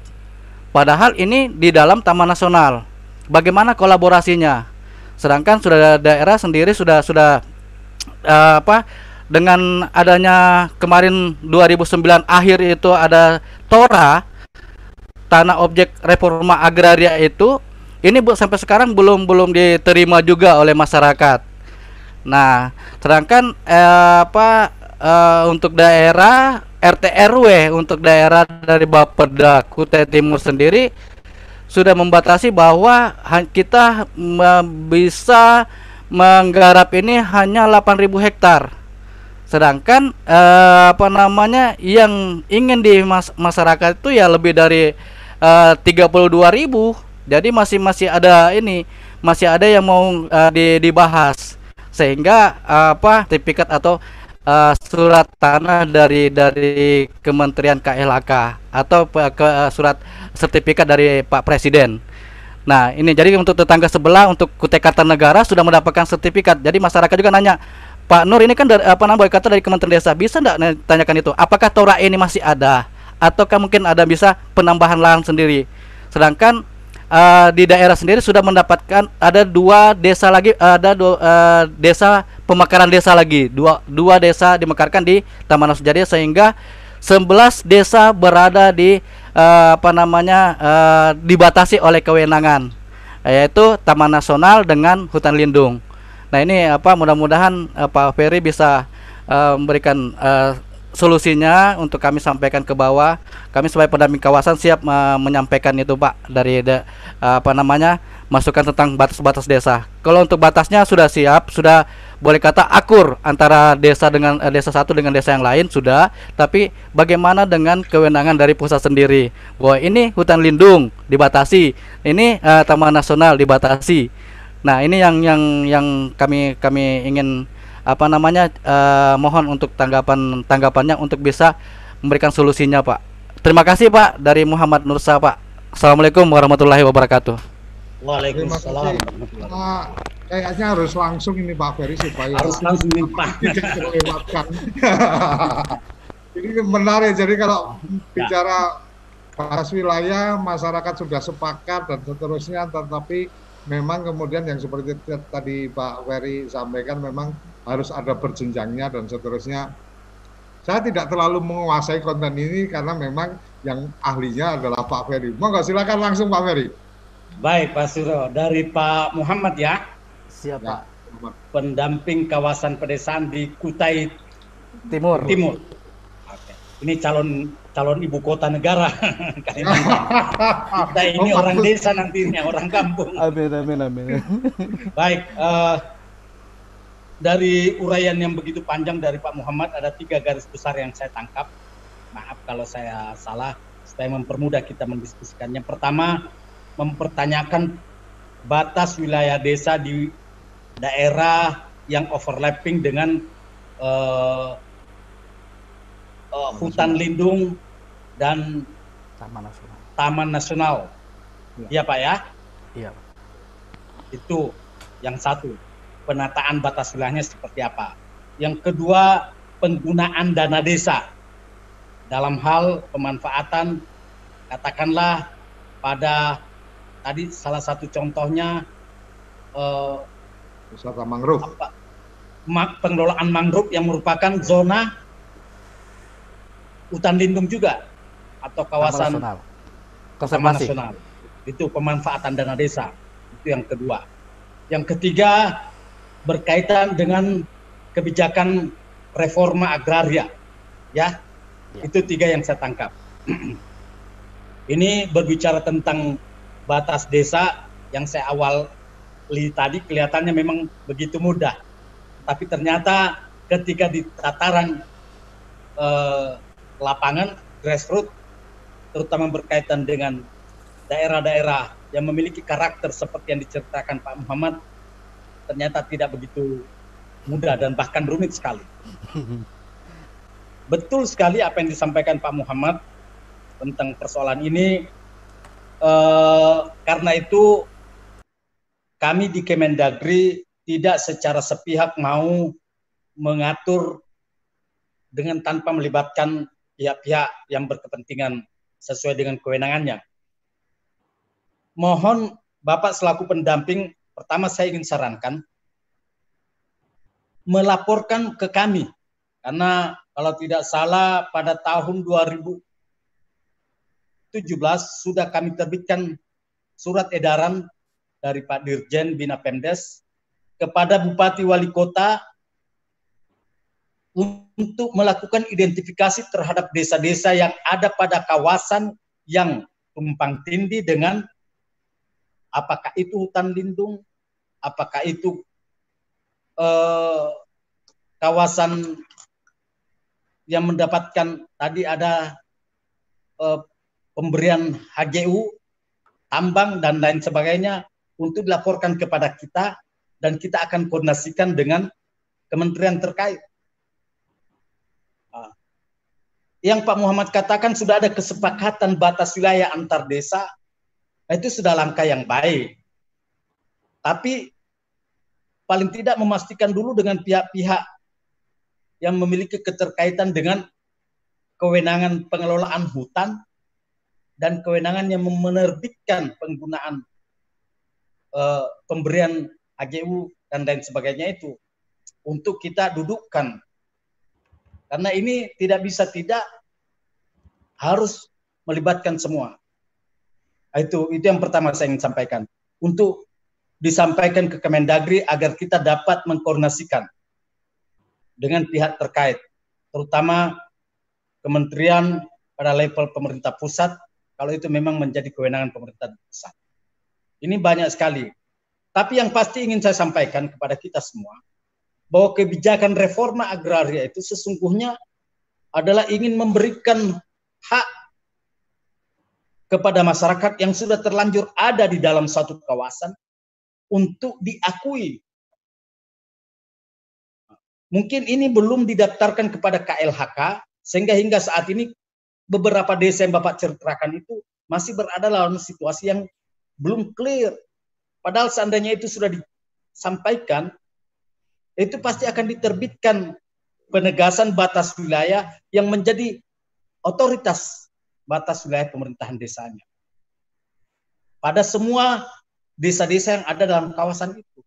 Padahal ini di dalam taman nasional. Bagaimana kolaborasinya? Sedangkan sudah daerah sendiri sudah sudah uh, apa dengan adanya kemarin 2009 akhir itu ada Tora tanah objek reforma agraria itu ini bu sampai sekarang belum belum diterima juga oleh masyarakat. Nah, sedangkan eh, apa eh, untuk daerah RT RW untuk daerah dari Bapeda Kutai Timur sendiri sudah membatasi bahwa kita bisa menggarap ini hanya 8.000 hektar. Sedangkan eh, apa namanya yang ingin di mas masyarakat itu ya lebih dari eh, 32.000. Jadi masih masih ada ini, masih ada yang mau uh, di, dibahas sehingga uh, apa sertifikat atau uh, surat tanah dari dari Kementerian KLHK atau ke, uh, surat sertifikat dari Pak Presiden. Nah, ini jadi untuk tetangga sebelah untuk Kutai Kartanegara sudah mendapatkan sertifikat. Jadi masyarakat juga nanya, Pak Nur ini kan dari, apa namanya kata dari Kementerian Desa bisa enggak tanyakan itu? Apakah Tora ini masih ada ataukah mungkin ada bisa penambahan lahan sendiri? Sedangkan uh, di daerah sendiri sudah mendapatkan ada dua desa lagi ada dua uh, desa pemekaran desa lagi dua dua desa dimekarkan di Taman Nasional sehingga 11 desa berada di uh, apa namanya uh, dibatasi oleh kewenangan yaitu Taman Nasional dengan hutan lindung. Nah ini apa mudah-mudahan uh, Pak Ferry bisa uh, memberikan uh, solusinya untuk kami sampaikan ke bawah. Kami sebagai pendamping kawasan siap uh, menyampaikan itu Pak dari de, uh, apa namanya masukan tentang batas-batas desa. Kalau untuk batasnya sudah siap, sudah boleh kata akur antara desa dengan uh, desa satu dengan desa yang lain sudah, tapi bagaimana dengan kewenangan dari pusat sendiri? Bahwa ini hutan lindung dibatasi, ini uh, taman nasional dibatasi. Nah, ini yang yang yang kami kami ingin apa namanya uh, mohon untuk tanggapan tanggapannya untuk bisa memberikan solusinya Pak. Terima kasih Pak dari Muhammad Nursa Pak. Assalamualaikum warahmatullahi wabarakatuh. Waalaikumsalam. Uh, kayaknya harus langsung ini Pak Ferry supaya harus langsung ini Pak. [laughs] Tidak terlewatkan. [laughs] ini menarik. Jadi kalau bicara bahas wilayah masyarakat sudah sepakat dan seterusnya, tetapi memang kemudian yang seperti tadi Pak Ferry sampaikan memang harus ada berjenjangnya dan seterusnya. Saya tidak terlalu menguasai konten ini karena memang yang ahlinya adalah Pak Ferry. Monggo silakan langsung Pak Ferry. Baik Pak Suro, dari Pak Muhammad ya. Siapa? Ya, Pendamping kawasan pedesaan di Kutai Timur. Timur. Oke. Ini calon calon ibu kota negara [laughs] Kita ini oh, orang desa nantinya, orang kampung. Amin amin amin. Baik, uh, dari uraian yang begitu panjang dari Pak Muhammad ada tiga garis besar yang saya tangkap. Maaf kalau saya salah, supaya mempermudah kita mendiskusikan. Yang pertama, mempertanyakan batas wilayah desa di daerah yang overlapping dengan uh, uh, hutan lindung dan taman nasional. Taman nasional. Ya. Iya Pak ya? Iya. Itu yang satu penataan batas wilayahnya seperti apa. Yang kedua, penggunaan dana desa. Dalam hal pemanfaatan katakanlah pada tadi salah satu contohnya eh, wisata mangrove apa, pengelolaan mangrove yang merupakan zona hutan lindung juga atau kawasan konservasi. Nasional. Itu pemanfaatan dana desa. Itu yang kedua. Yang ketiga berkaitan dengan kebijakan reforma agraria. Ya, ya. itu tiga yang saya tangkap. Ini berbicara tentang batas desa yang saya awal tadi kelihatannya memang begitu mudah, tapi ternyata ketika di tataran eh, lapangan grassroots, terutama berkaitan dengan daerah-daerah yang memiliki karakter seperti yang diceritakan Pak Muhammad, ternyata tidak begitu mudah dan bahkan rumit sekali. [laughs] Betul sekali apa yang disampaikan Pak Muhammad tentang persoalan ini. Eh, karena itu kami di Kemendagri tidak secara sepihak mau mengatur dengan tanpa melibatkan pihak-pihak yang berkepentingan sesuai dengan kewenangannya. Mohon Bapak selaku pendamping Pertama saya ingin sarankan melaporkan ke kami. Karena kalau tidak salah pada tahun 2017 sudah kami terbitkan surat edaran dari Pak Dirjen Bina Pemdes kepada Bupati Wali Kota untuk melakukan identifikasi terhadap desa-desa yang ada pada kawasan yang tumpang tindih dengan apakah itu hutan lindung, apakah itu eh, kawasan yang mendapatkan tadi ada eh, pemberian HGU, tambang dan lain sebagainya untuk dilaporkan kepada kita dan kita akan koordinasikan dengan kementerian terkait. Ah. Yang Pak Muhammad katakan sudah ada kesepakatan batas wilayah antar desa, itu sudah langkah yang baik. Tapi paling tidak memastikan dulu dengan pihak-pihak yang memiliki keterkaitan dengan kewenangan pengelolaan hutan dan kewenangan yang menerbitkan penggunaan uh, pemberian HGU dan lain sebagainya itu untuk kita dudukkan karena ini tidak bisa tidak harus melibatkan semua itu itu yang pertama saya ingin sampaikan untuk disampaikan ke Kemendagri agar kita dapat mengkoordinasikan dengan pihak terkait terutama kementerian pada level pemerintah pusat kalau itu memang menjadi kewenangan pemerintah pusat. Ini banyak sekali. Tapi yang pasti ingin saya sampaikan kepada kita semua, bahwa kebijakan reforma agraria itu sesungguhnya adalah ingin memberikan hak kepada masyarakat yang sudah terlanjur ada di dalam satu kawasan untuk diakui. Mungkin ini belum didaftarkan kepada KLHK, sehingga hingga saat ini beberapa desa yang Bapak ceritakan itu masih berada dalam situasi yang belum clear. Padahal seandainya itu sudah disampaikan, itu pasti akan diterbitkan penegasan batas wilayah yang menjadi otoritas batas wilayah pemerintahan desanya. Pada semua desa-desa yang ada dalam kawasan itu.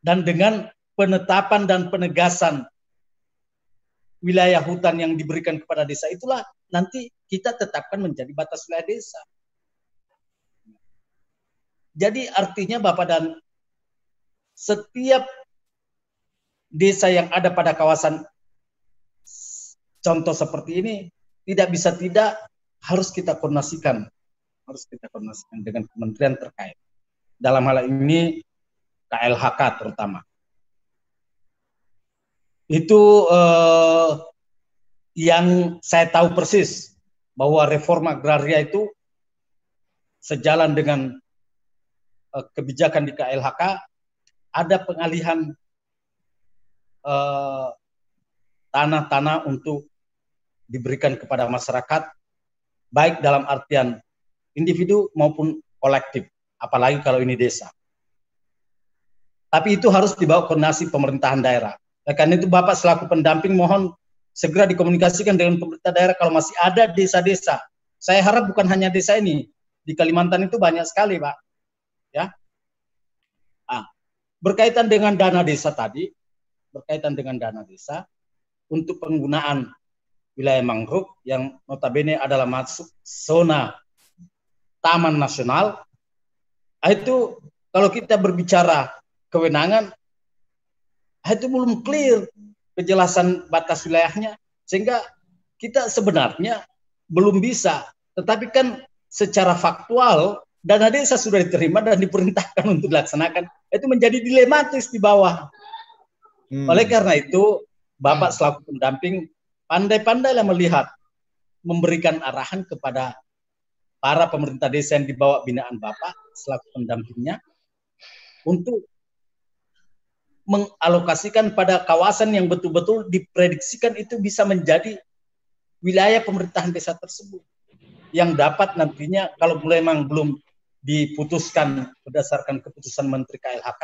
Dan dengan penetapan dan penegasan wilayah hutan yang diberikan kepada desa itulah nanti kita tetapkan menjadi batas wilayah desa. Jadi artinya Bapak dan setiap desa yang ada pada kawasan contoh seperti ini tidak bisa tidak harus kita koordinasikan harus kita koordinasikan dengan kementerian terkait. Dalam hal ini KLHK terutama itu eh, yang saya tahu persis bahwa reforma agraria itu sejalan dengan eh, kebijakan di KLHK ada pengalihan eh, tanah-tanah untuk diberikan kepada masyarakat baik dalam artian individu maupun kolektif apalagi kalau ini desa tapi itu harus dibawa koordinasi pemerintahan daerah karena itu Bapak selaku pendamping mohon segera dikomunikasikan dengan pemerintah daerah kalau masih ada desa-desa. Saya harap bukan hanya desa ini, di Kalimantan itu banyak sekali, Pak. Ya. Ah, berkaitan dengan dana desa tadi, berkaitan dengan dana desa untuk penggunaan wilayah mangrove yang notabene adalah masuk zona taman nasional, itu kalau kita berbicara kewenangan itu belum clear kejelasan batas wilayahnya sehingga kita sebenarnya belum bisa tetapi kan secara faktual dana desa sudah diterima dan diperintahkan untuk dilaksanakan itu menjadi dilematis di bawah hmm. oleh karena itu bapak hmm. selaku pendamping pandai-pandailah melihat memberikan arahan kepada para pemerintah desa yang dibawa binaan bapak selaku pendampingnya untuk mengalokasikan pada kawasan yang betul-betul diprediksikan itu bisa menjadi wilayah pemerintahan desa tersebut. Yang dapat nantinya kalau memang belum diputuskan berdasarkan keputusan Menteri KLHK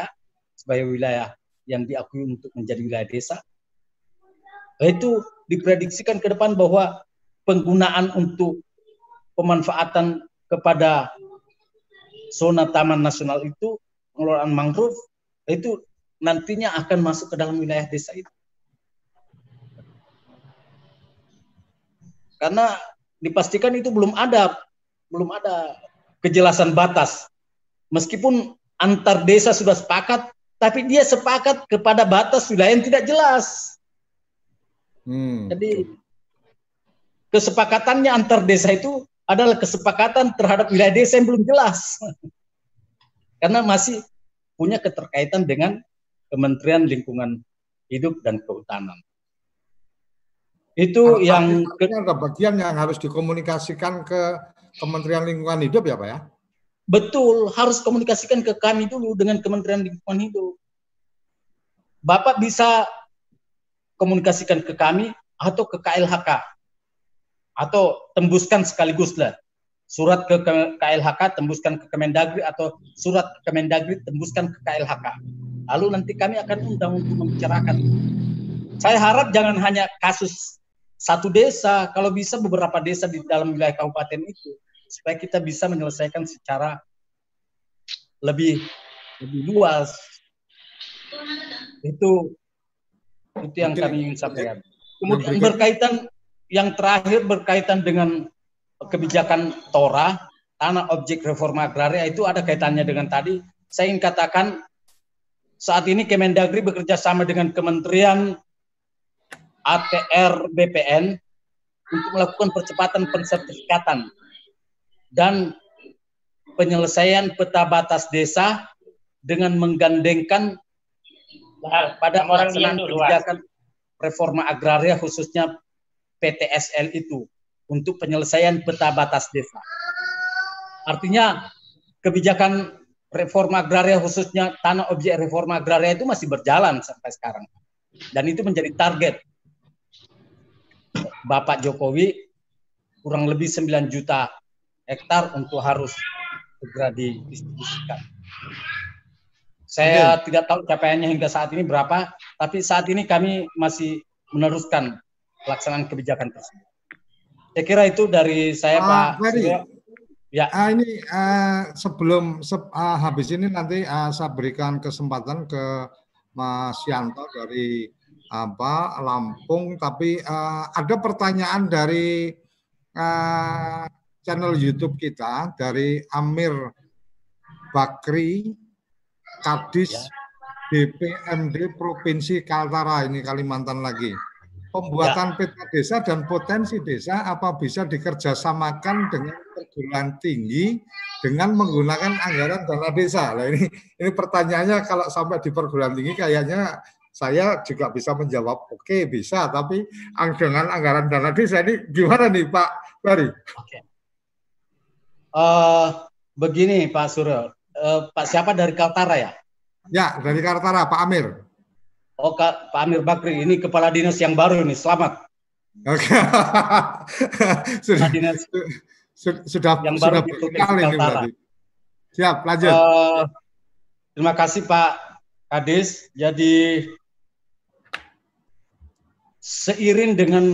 sebagai wilayah yang diakui untuk menjadi wilayah desa itu diprediksikan ke depan bahwa penggunaan untuk pemanfaatan kepada zona taman nasional itu pengelolaan mangrove itu nantinya akan masuk ke dalam wilayah desa itu. Karena dipastikan itu belum ada belum ada kejelasan batas meskipun antar desa sudah sepakat, tapi dia sepakat kepada batas wilayah yang tidak jelas. Hmm. Jadi kesepakatannya antar desa itu adalah kesepakatan terhadap wilayah desa yang belum jelas. [laughs] Karena masih punya keterkaitan dengan Kementerian Lingkungan Hidup dan Kehutanan. Itu Artinya yang ada bagian yang harus dikomunikasikan ke Kementerian Lingkungan Hidup ya Pak ya? Betul, harus komunikasikan ke kami dulu dengan Kementerian Lingkungan Hidup. Bapak bisa komunikasikan ke kami atau ke KLHK atau tembuskan sekaligus lah surat ke KLHK tembuskan ke Kemendagri atau surat ke Kemendagri tembuskan ke KLHK. Lalu nanti kami akan undang untuk membicarakan. Saya harap jangan hanya kasus satu desa, kalau bisa beberapa desa di dalam wilayah kabupaten itu, supaya kita bisa menyelesaikan secara lebih lebih luas. Itu itu yang kami ingin sampaikan. Kemudian berkaitan yang terakhir berkaitan dengan kebijakan Tora, tanah objek reforma agraria itu ada kaitannya dengan tadi. Saya ingin katakan saat ini Kemendagri bekerja sama dengan Kementerian ATR BPN untuk melakukan percepatan pensertifikatan dan penyelesaian peta batas desa dengan menggandengkan pada pelaksanaan kebijakan reforma agraria khususnya PTSL itu untuk penyelesaian peta batas desa. Artinya kebijakan reforma agraria khususnya tanah objek reforma agraria itu masih berjalan sampai sekarang. Dan itu menjadi target Bapak Jokowi kurang lebih 9 juta hektar untuk harus segera didistribusikan. Saya Oke. tidak tahu capaiannya hingga saat ini berapa, tapi saat ini kami masih meneruskan pelaksanaan kebijakan tersebut. Saya kira itu dari saya uh, Pak. Ferry, ya. Uh, ini uh, sebelum se uh, habis ini nanti uh, saya berikan kesempatan ke Mas Yanto dari apa Lampung tapi uh, ada pertanyaan dari uh, channel YouTube kita dari Amir Bakri Kadis ya. DPMD Provinsi Kaltara ini Kalimantan lagi pembuatan ya. peta desa dan potensi desa apa bisa dikerjasamakan dengan perguruan tinggi dengan menggunakan anggaran dana desa. Nah ini ini pertanyaannya kalau sampai di perguruan tinggi kayaknya saya juga bisa menjawab oke okay, bisa tapi dengan anggaran dana desa ini gimana nih Pak Bari? Oke. Uh, begini Pak Suryo, uh, Pak siapa dari Kaltara ya? Ya dari Kaltara Pak Amir. Oh Kak, Pak Amir Bakri ini kepala dinas yang baru nih, selamat. Oke. [laughs] sudah, dinas sudah yang sudah baru berkali ini berarti. Siap, lanjut. Uh, terima kasih Pak Kadis. Jadi seiring dengan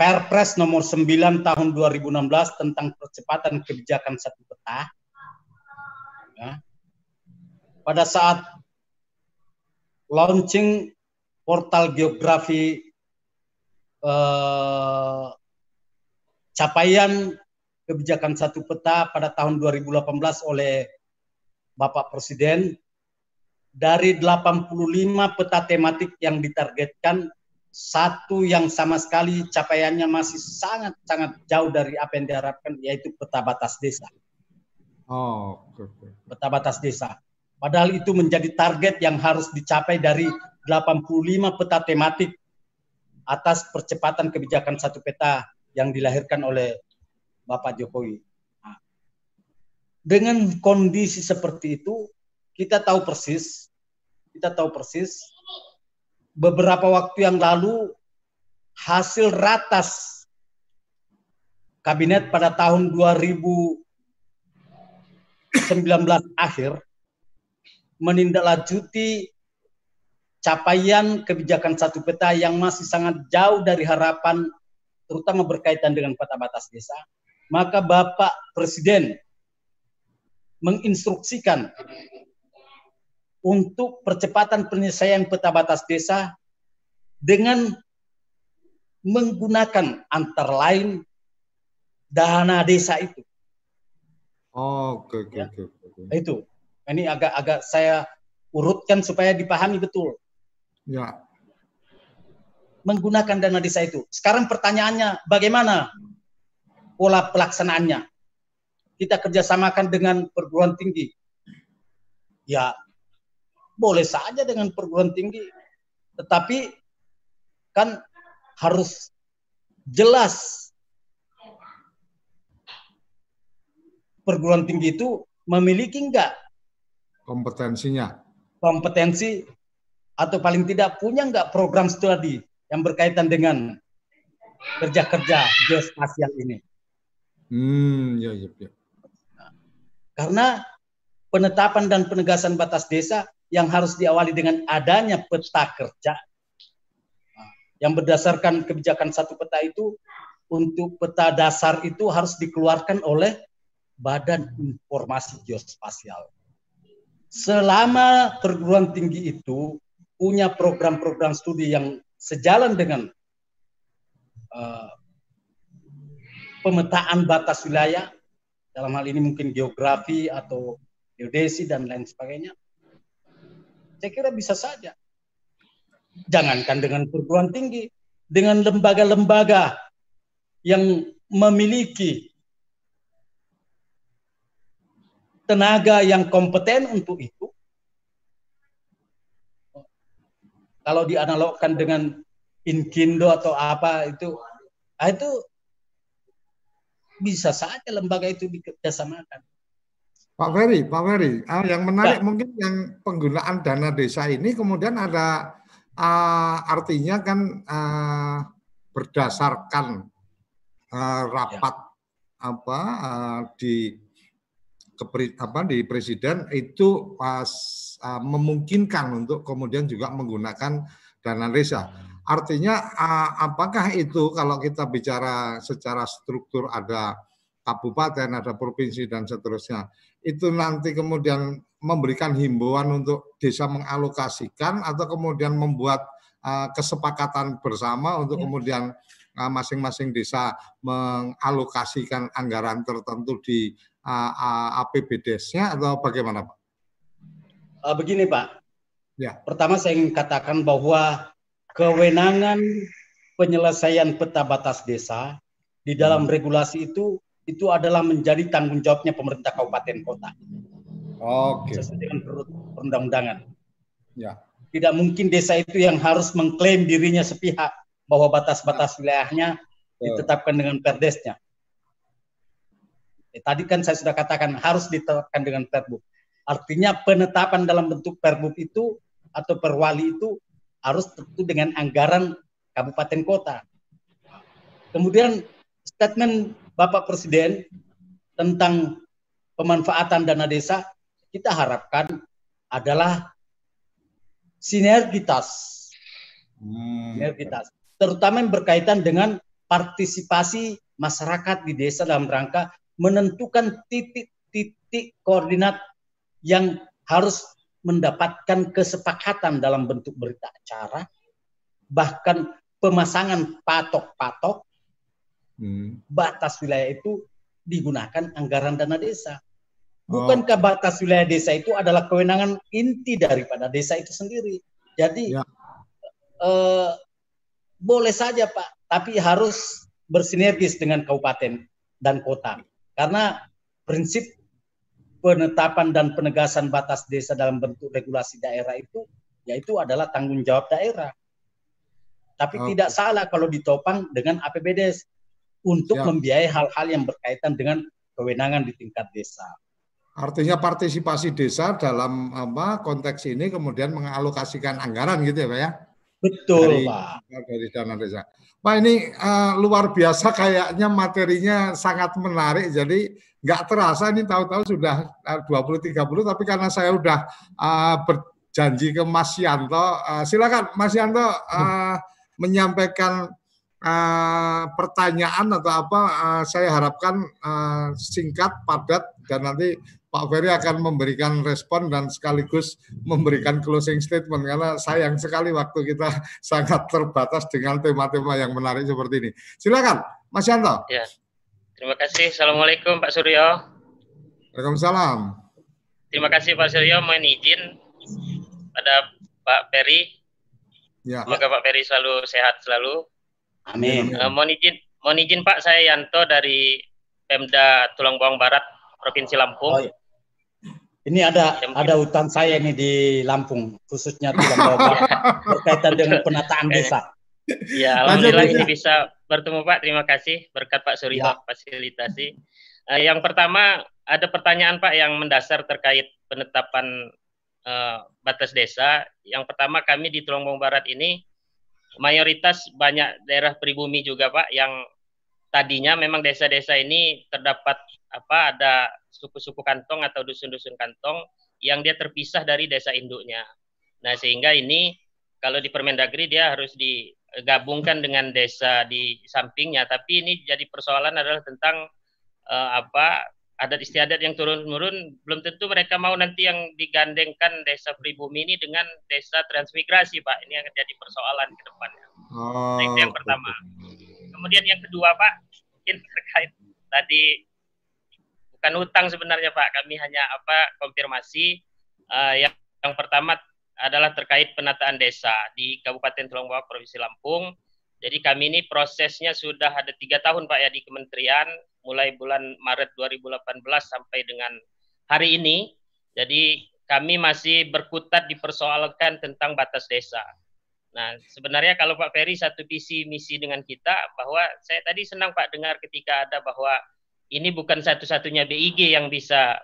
Perpres nomor 9 tahun 2016 tentang percepatan kebijakan satu peta, ya, pada saat launching portal geografi eh, capaian kebijakan satu peta pada tahun 2018 oleh Bapak Presiden dari 85 peta tematik yang ditargetkan satu yang sama sekali capaiannya masih sangat-sangat jauh dari apa yang diharapkan yaitu peta batas desa. Oh, batas desa. Padahal itu menjadi target yang harus dicapai dari 85 peta tematik atas percepatan kebijakan satu peta yang dilahirkan oleh Bapak Jokowi. Nah, dengan kondisi seperti itu, kita tahu persis, kita tahu persis beberapa waktu yang lalu hasil ratas kabinet pada tahun 2019 akhir menindaklanjuti capaian kebijakan satu peta yang masih sangat jauh dari harapan terutama berkaitan dengan peta batas desa, maka Bapak Presiden menginstruksikan untuk percepatan penyelesaian peta batas desa dengan menggunakan antara lain dana desa itu. Oh, oke, oke, ya. oke. Itu. Ini agak-agak saya urutkan supaya dipahami betul. Ya. Menggunakan dana desa itu. Sekarang pertanyaannya, bagaimana pola pelaksanaannya? Kita kerjasamakan dengan perguruan tinggi. Ya, boleh saja dengan perguruan tinggi. Tetapi kan harus jelas perguruan tinggi itu memiliki enggak kompetensinya kompetensi atau paling tidak punya enggak program studi yang berkaitan dengan kerja-kerja geospasial ini. Hmm, ya, ya, ya. Karena penetapan dan penegasan batas desa yang harus diawali dengan adanya peta kerja yang berdasarkan kebijakan satu peta itu untuk peta dasar itu harus dikeluarkan oleh Badan Informasi Geospasial. Selama perguruan tinggi itu punya program-program studi yang sejalan dengan uh, pemetaan batas wilayah, dalam hal ini mungkin geografi atau geodesi dan lain sebagainya, saya kira bisa saja Jangankan dengan perguruan tinggi, dengan lembaga-lembaga yang memiliki tenaga yang kompeten untuk itu. Kalau dianalogkan dengan Inkindo atau apa itu, ah, itu bisa saja lembaga itu dikerjasamakan. Pak Ferry, Pak Ferry, ah, yang menarik ya. mungkin yang penggunaan dana desa ini kemudian ada uh, artinya kan uh, berdasarkan uh, rapat ya. apa uh, di kepri, apa di presiden itu pas uh, memungkinkan untuk kemudian juga menggunakan dana desa. Artinya uh, apakah itu kalau kita bicara secara struktur ada kabupaten, ada provinsi dan seterusnya, itu nanti kemudian memberikan himbauan untuk desa mengalokasikan atau kemudian membuat uh, kesepakatan bersama untuk ya. kemudian masing-masing desa mengalokasikan anggaran tertentu di APBDes-nya atau bagaimana Pak? Uh, begini Pak, ya. pertama saya ingin katakan bahwa kewenangan penyelesaian peta batas desa di dalam hmm. regulasi itu itu adalah menjadi tanggung jawabnya pemerintah kabupaten kota. Oke. Okay. Sesuai dengan perundang-undangan. Ya. Tidak mungkin desa itu yang harus mengklaim dirinya sepihak bahwa batas-batas wilayahnya ditetapkan dengan perdesnya. Eh, tadi kan saya sudah katakan harus ditetapkan dengan perbuk. Artinya penetapan dalam bentuk perbuk itu atau perwali itu harus tentu dengan anggaran kabupaten kota. Kemudian statement Bapak Presiden tentang pemanfaatan dana desa kita harapkan adalah sinergitas. Hmm. Sinergitas. Terutama yang berkaitan dengan partisipasi masyarakat di desa dalam rangka menentukan titik-titik koordinat yang harus mendapatkan kesepakatan dalam bentuk berita acara, bahkan pemasangan patok-patok hmm. batas wilayah itu digunakan anggaran dana desa. Bukankah oh. batas wilayah desa itu adalah kewenangan inti daripada desa itu sendiri? Jadi ya. eh, boleh saja Pak, tapi harus bersinergis dengan kabupaten dan kota. Karena prinsip penetapan dan penegasan batas desa dalam bentuk regulasi daerah itu yaitu adalah tanggung jawab daerah. Tapi okay. tidak salah kalau ditopang dengan APBD untuk ya. membiayai hal-hal yang berkaitan dengan kewenangan di tingkat desa. Artinya partisipasi desa dalam apa konteks ini kemudian mengalokasikan anggaran gitu ya Pak ya? Betul dari, Pak. Dari dana desa. Pak ini uh, luar biasa kayaknya materinya sangat menarik jadi nggak terasa ini tahu-tahu sudah eh, uh, 20-30 tapi karena saya udah uh, berjanji ke Mas Yanto uh, silakan Mas Yanto uh, menyampaikan uh, pertanyaan atau apa uh, saya harapkan uh, singkat padat dan nanti Pak Ferry akan memberikan respon dan sekaligus memberikan closing statement karena sayang sekali waktu kita [laughs] sangat terbatas dengan tema-tema yang menarik seperti ini. Silakan, Mas Yanto. Ya. Terima kasih. Assalamualaikum Pak Suryo. Waalaikumsalam. terima kasih Pak Suryo mohon izin pada Pak Peri. Ya. Semoga Pak Peri selalu sehat selalu. Amin. Uh, mohon izin, mohon izin Pak, saya Yanto dari Pemda Tulang Bawang Barat, Provinsi Lampung. Oh, iya. Ini ada Yang ada hutan saya ini di Lampung, khususnya Bawang Barat, [laughs] berkaitan dengan penataan desa. Ya, alhamdulillah ini bisa bertemu Pak. Terima kasih berkat Pak Suryo ya. fasilitasi. Uh, yang pertama ada pertanyaan Pak yang mendasar terkait penetapan uh, batas desa. Yang pertama kami di Tulangbong Barat ini mayoritas banyak daerah pribumi juga Pak yang tadinya memang desa-desa ini terdapat apa ada suku-suku kantong atau dusun-dusun kantong yang dia terpisah dari desa induknya. Nah, sehingga ini kalau di Permendagri dia harus digabungkan dengan desa di sampingnya, tapi ini jadi persoalan adalah tentang uh, apa adat istiadat yang turun-menurun. Belum tentu mereka mau nanti yang digandengkan desa pribumi ini dengan desa transmigrasi Pak. Ini yang jadi persoalan ke depannya. Oh, nah, itu yang pertama kemudian yang kedua Pak mungkin terkait tadi bukan utang sebenarnya Pak kami hanya apa konfirmasi uh, yang yang pertama adalah terkait penataan desa di Kabupaten Tulung Bawang Provinsi Lampung jadi kami ini prosesnya sudah ada tiga tahun Pak ya di Kementerian, mulai bulan Maret 2018 sampai dengan hari ini. Jadi kami masih berkutat dipersoalkan tentang batas desa. Nah, sebenarnya kalau Pak Ferry satu visi misi dengan kita bahwa saya tadi senang Pak dengar ketika ada bahwa ini bukan satu-satunya BIG yang bisa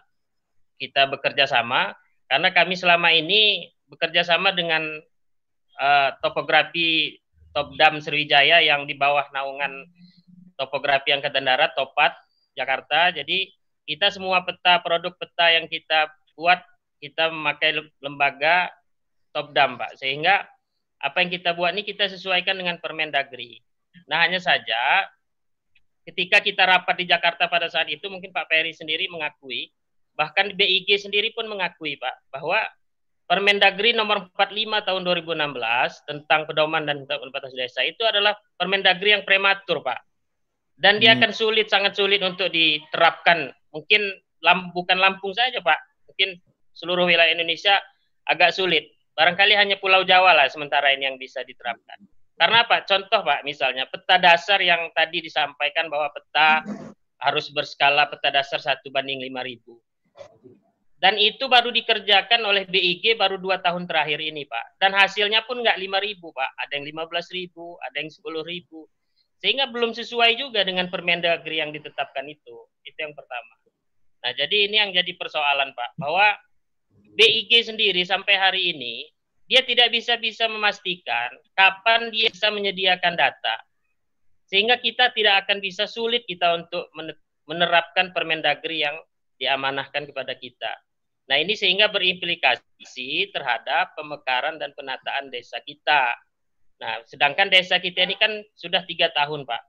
kita bekerja sama karena kami selama ini bekerja sama dengan uh, topografi Top Dam Sriwijaya yang di bawah naungan topografi angkatan darat Topat Jakarta. Jadi kita semua peta produk peta yang kita buat kita memakai lembaga Top Dam, Pak. Sehingga apa yang kita buat ini kita sesuaikan dengan Permendagri. Nah, hanya saja ketika kita rapat di Jakarta pada saat itu mungkin Pak Peri sendiri mengakui bahkan BIG sendiri pun mengakui Pak bahwa Permendagri nomor 45 tahun 2016 tentang pedoman dan batas desa itu adalah Permendagri yang prematur, Pak. Dan dia hmm. akan sulit, sangat sulit untuk diterapkan. Mungkin lam, bukan Lampung saja, Pak. Mungkin seluruh wilayah Indonesia agak sulit. Barangkali hanya Pulau Jawa lah sementara ini yang bisa diterapkan. Karena apa? Contoh, Pak, misalnya peta dasar yang tadi disampaikan bahwa peta harus berskala peta dasar satu banding 5000 dan itu baru dikerjakan oleh BIG baru dua tahun terakhir ini, Pak. Dan hasilnya pun nggak lima ribu, Pak. Ada yang lima belas ribu, ada yang sepuluh ribu. Sehingga belum sesuai juga dengan Permendagri yang ditetapkan itu. Itu yang pertama. Nah, jadi ini yang jadi persoalan, Pak. Bahwa BIG sendiri sampai hari ini, dia tidak bisa bisa memastikan kapan dia bisa menyediakan data. Sehingga kita tidak akan bisa sulit kita untuk menerapkan Permendagri yang diamanahkan kepada kita. Nah ini sehingga berimplikasi terhadap pemekaran dan penataan desa kita. Nah sedangkan desa kita ini kan sudah tiga tahun Pak,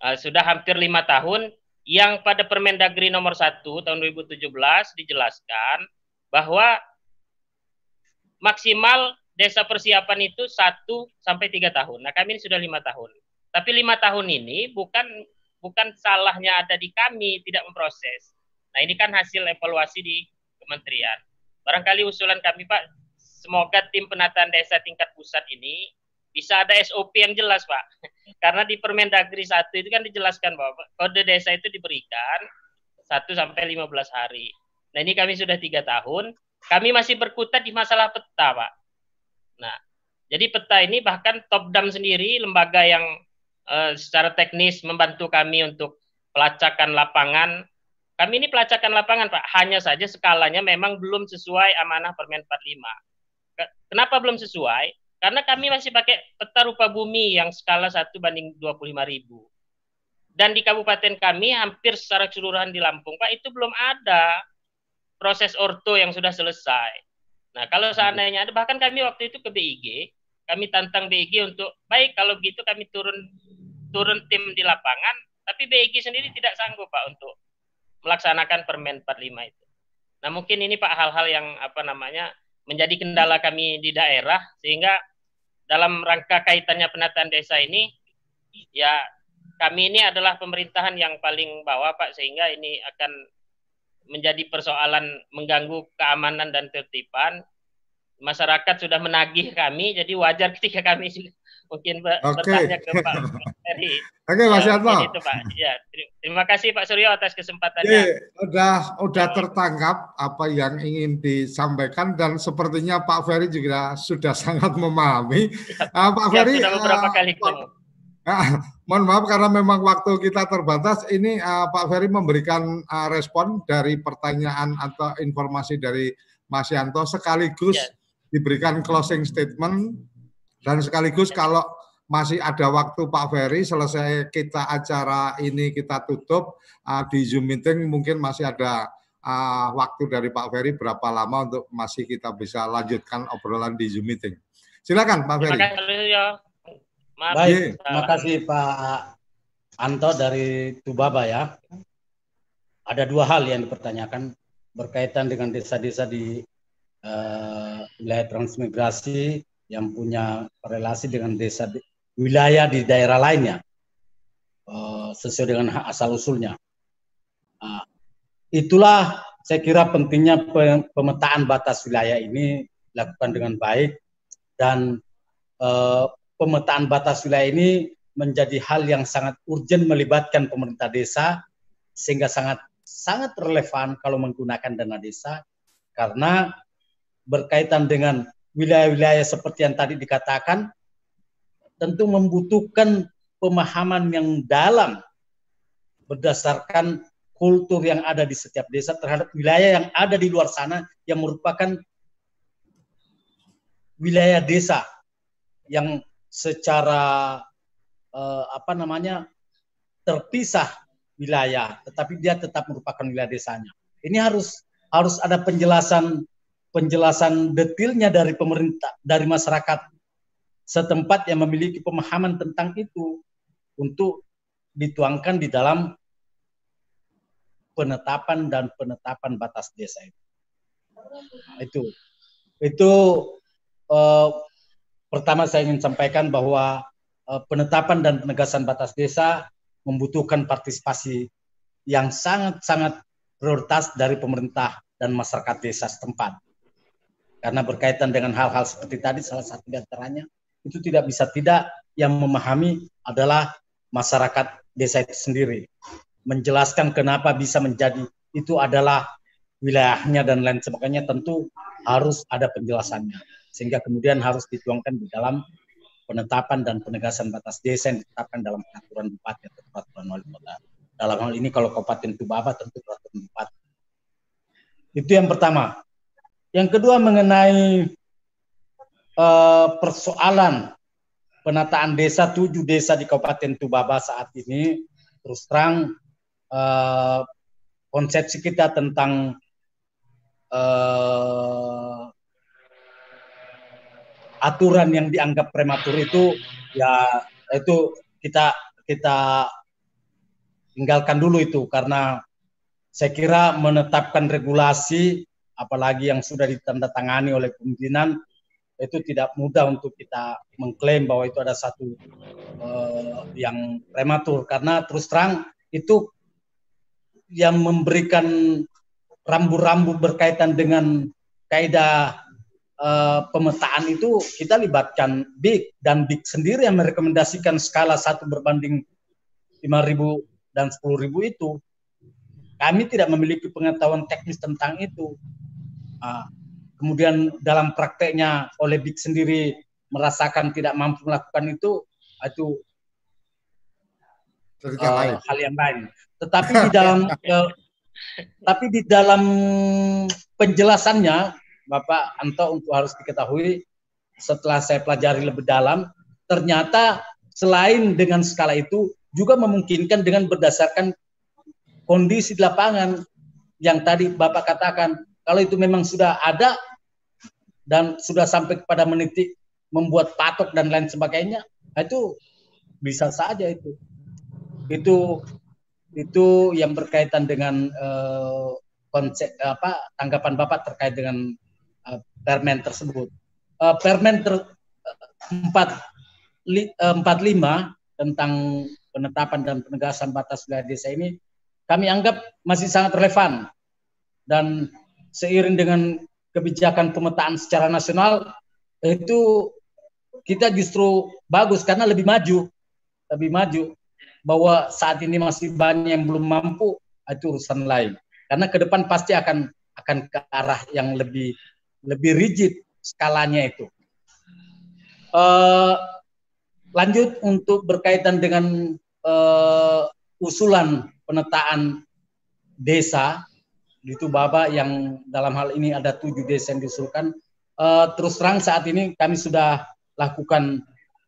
uh, sudah hampir lima tahun yang pada Permendagri nomor 1 tahun 2017 dijelaskan bahwa maksimal desa persiapan itu satu sampai tiga tahun. Nah kami ini sudah lima tahun. Tapi lima tahun ini bukan bukan salahnya ada di kami tidak memproses. Nah ini kan hasil evaluasi di kementerian. Barangkali usulan kami Pak, semoga tim penataan desa tingkat pusat ini bisa ada SOP yang jelas Pak. [laughs] Karena di Permendagri 1 itu kan dijelaskan bahwa kode desa itu diberikan 1 sampai 15 hari. Nah ini kami sudah tiga tahun, kami masih berkutat di masalah peta Pak. Nah, jadi peta ini bahkan Top Dam sendiri, lembaga yang uh, secara teknis membantu kami untuk pelacakan lapangan kami ini pelacakan lapangan, Pak. Hanya saja skalanya memang belum sesuai amanah Permen 45. Kenapa belum sesuai? Karena kami masih pakai peta rupa bumi yang skala 1 banding 25 ribu. Dan di kabupaten kami hampir secara keseluruhan di Lampung, Pak, itu belum ada proses orto yang sudah selesai. Nah, kalau seandainya ada, bahkan kami waktu itu ke BIG, kami tantang BIG untuk, baik kalau begitu kami turun turun tim di lapangan, tapi BIG sendiri tidak sanggup Pak untuk melaksanakan Permen 45 itu. Nah, mungkin ini Pak hal-hal yang apa namanya menjadi kendala kami di daerah sehingga dalam rangka kaitannya penataan desa ini ya kami ini adalah pemerintahan yang paling bawah Pak sehingga ini akan menjadi persoalan mengganggu keamanan dan tertiban masyarakat sudah menagih kami jadi wajar ketika kami mungkin okay. bertanya ke Pak Ferry. [laughs] Oke, okay, Mas ya, Yanto. Itu Pak. Ya, terima kasih Pak Suryo atas kesempatannya. Oke, udah udah tertangkap apa yang ingin disampaikan dan sepertinya Pak Ferry juga sudah [laughs] sangat memahami. Uh, Pak ya, Ferry sudah beberapa uh, kali ketemu. Uh, mohon maaf karena memang waktu kita terbatas. Ini uh, Pak Ferry memberikan uh, respon dari pertanyaan atau informasi dari Mas Yanto sekaligus ya. diberikan closing statement dan sekaligus kalau masih ada waktu Pak Ferry selesai kita acara ini kita tutup uh, di Zoom meeting mungkin masih ada uh, waktu dari Pak Ferry berapa lama untuk masih kita bisa lanjutkan obrolan di Zoom meeting. Silakan Pak Ferry. Terima kasih ya. Baik, terima kasih Pak Anto dari Tubaba ya. Ada dua hal yang dipertanyakan berkaitan dengan desa-desa di uh, wilayah transmigrasi yang punya relasi dengan desa wilayah di daerah lainnya uh, sesuai dengan hak asal usulnya. Uh, itulah saya kira pentingnya pemetaan batas wilayah ini dilakukan dengan baik dan uh, pemetaan batas wilayah ini menjadi hal yang sangat urgent melibatkan pemerintah desa sehingga sangat sangat relevan kalau menggunakan dana desa karena berkaitan dengan wilayah-wilayah seperti yang tadi dikatakan tentu membutuhkan pemahaman yang dalam berdasarkan kultur yang ada di setiap desa terhadap wilayah yang ada di luar sana yang merupakan wilayah desa yang secara eh, apa namanya terpisah wilayah tetapi dia tetap merupakan wilayah desanya. Ini harus harus ada penjelasan penjelasan detailnya dari pemerintah, dari masyarakat setempat yang memiliki pemahaman tentang itu untuk dituangkan di dalam penetapan dan penetapan batas desa itu. Itu itu eh, pertama saya ingin sampaikan bahwa eh, penetapan dan penegasan batas desa membutuhkan partisipasi yang sangat-sangat prioritas dari pemerintah dan masyarakat desa setempat. Karena berkaitan dengan hal-hal seperti tadi salah satu di antaranya itu tidak bisa tidak yang memahami adalah masyarakat desa itu sendiri. Menjelaskan kenapa bisa menjadi itu adalah wilayahnya dan lain sebagainya tentu harus ada penjelasannya sehingga kemudian harus dituangkan di dalam penetapan dan penegasan batas desa yang ditetapkan dalam peraturan bupati atau peraturan wali kota. Dalam hal ini kalau Kabupaten Tubaba tentu peraturan bupati. Itu yang pertama. Yang kedua mengenai uh, persoalan penataan desa tujuh desa di Kabupaten Tubaba saat ini terus terang uh, konsepsi kita tentang uh, aturan yang dianggap prematur itu ya itu kita kita tinggalkan dulu itu. Karena saya kira menetapkan regulasi apalagi yang sudah ditandatangani oleh pimpinan itu tidak mudah untuk kita mengklaim bahwa itu ada satu uh, yang prematur. Karena terus terang itu yang memberikan rambu-rambu berkaitan dengan kaidah uh, pemetaan itu kita libatkan BIK dan BIK sendiri yang merekomendasikan skala satu berbanding 5.000 dan 10.000 itu. Kami tidak memiliki pengetahuan teknis tentang itu. Uh, kemudian dalam prakteknya oleh BIK sendiri merasakan tidak mampu melakukan itu itu uh, hal yang lain. Tetapi di dalam uh, [laughs] tapi di dalam penjelasannya Bapak Anto untuk harus diketahui setelah saya pelajari lebih dalam ternyata selain dengan skala itu juga memungkinkan dengan berdasarkan kondisi di lapangan yang tadi Bapak katakan kalau itu memang sudah ada dan sudah sampai kepada menitik membuat patok dan lain sebagainya, nah itu bisa saja itu. Itu itu yang berkaitan dengan uh, konsep apa tanggapan Bapak terkait dengan permen tersebut. Uh, permen ter, empat empat lima tentang penetapan dan penegasan batas wilayah desa ini kami anggap masih sangat relevan dan seiring dengan kebijakan pemetaan secara nasional itu kita justru bagus karena lebih maju, lebih maju bahwa saat ini masih banyak yang belum mampu itu urusan lain. Karena ke depan pasti akan akan ke arah yang lebih lebih rigid skalanya itu. Uh, lanjut untuk berkaitan dengan uh, usulan penetaan desa itu Bapak yang dalam hal ini ada tujuh desa yang diusulkan. Uh, terus terang saat ini kami sudah lakukan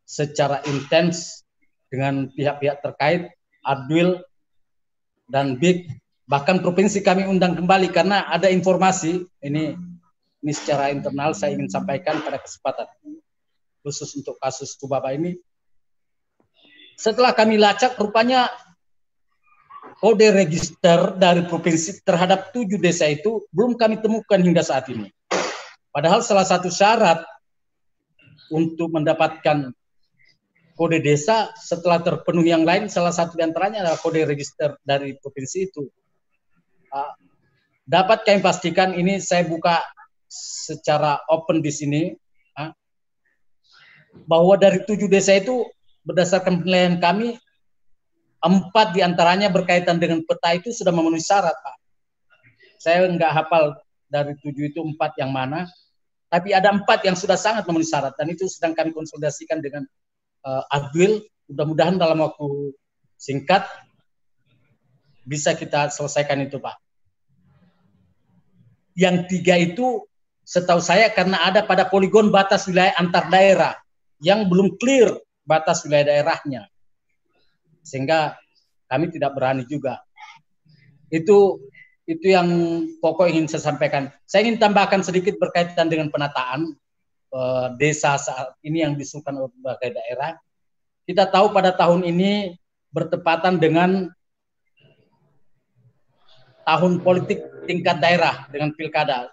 secara intens dengan pihak-pihak terkait, Adwil dan BIG, bahkan provinsi kami undang kembali karena ada informasi ini ini secara internal saya ingin sampaikan pada kesempatan khusus untuk kasus Tubaba ini. Setelah kami lacak, rupanya kode register dari provinsi terhadap tujuh desa itu belum kami temukan hingga saat ini. Padahal salah satu syarat untuk mendapatkan kode desa setelah terpenuhi yang lain, salah satu di antaranya adalah kode register dari provinsi itu. Uh, dapat kami pastikan ini saya buka secara open di sini uh, bahwa dari tujuh desa itu berdasarkan penilaian kami empat di antaranya berkaitan dengan peta itu sudah memenuhi syarat pak. Saya nggak hafal dari tujuh itu empat yang mana, tapi ada empat yang sudah sangat memenuhi syarat dan itu sedang kami konsolidasikan dengan uh, Adwil. Mudah-mudahan dalam waktu singkat bisa kita selesaikan itu, Pak. Yang tiga itu setahu saya karena ada pada poligon batas wilayah antar daerah yang belum clear batas wilayah daerahnya. Sehingga kami tidak berani juga. Itu itu yang pokok ingin saya sampaikan. Saya ingin tambahkan sedikit berkaitan dengan penataan uh, desa saat ini yang disukan oleh berbagai daerah. Kita tahu pada tahun ini bertepatan dengan tahun politik tingkat daerah dengan pilkada.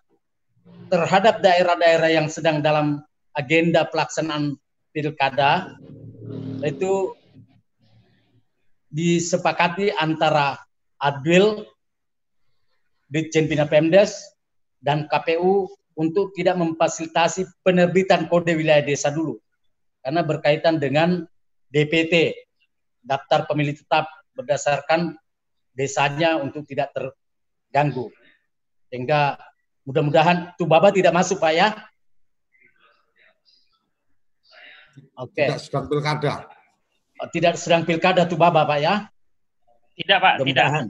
Terhadap daerah-daerah yang sedang dalam agenda pelaksanaan pilkada, itu disepakati antara Adwil, Ditjen Bina Pemdes, dan KPU untuk tidak memfasilitasi penerbitan kode wilayah desa dulu. Karena berkaitan dengan DPT, daftar pemilih tetap berdasarkan desanya untuk tidak terganggu. Sehingga mudah-mudahan Tubaba tidak masuk Pak ya. Oke. Okay. Tidak sedang pilkada. Oh, tidak sedang pilkada Tubaba Pak ya. Tidak Pak, tidak. Nah,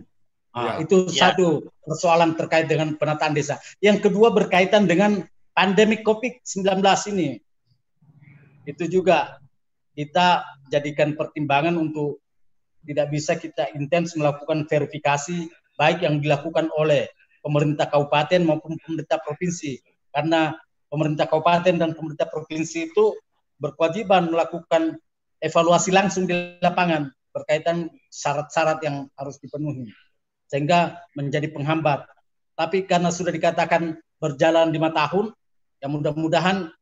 ya. Itu ya. satu persoalan terkait dengan penataan desa. Yang kedua berkaitan dengan pandemi COVID-19 ini. Itu juga kita jadikan pertimbangan untuk tidak bisa kita intens melakukan verifikasi baik yang dilakukan oleh pemerintah kabupaten maupun pemerintah provinsi. Karena pemerintah kabupaten dan pemerintah provinsi itu berkewajiban melakukan evaluasi langsung di lapangan berkaitan syarat-syarat yang harus dipenuhi sehingga menjadi penghambat. Tapi karena sudah dikatakan berjalan lima tahun, ya mudah-mudahan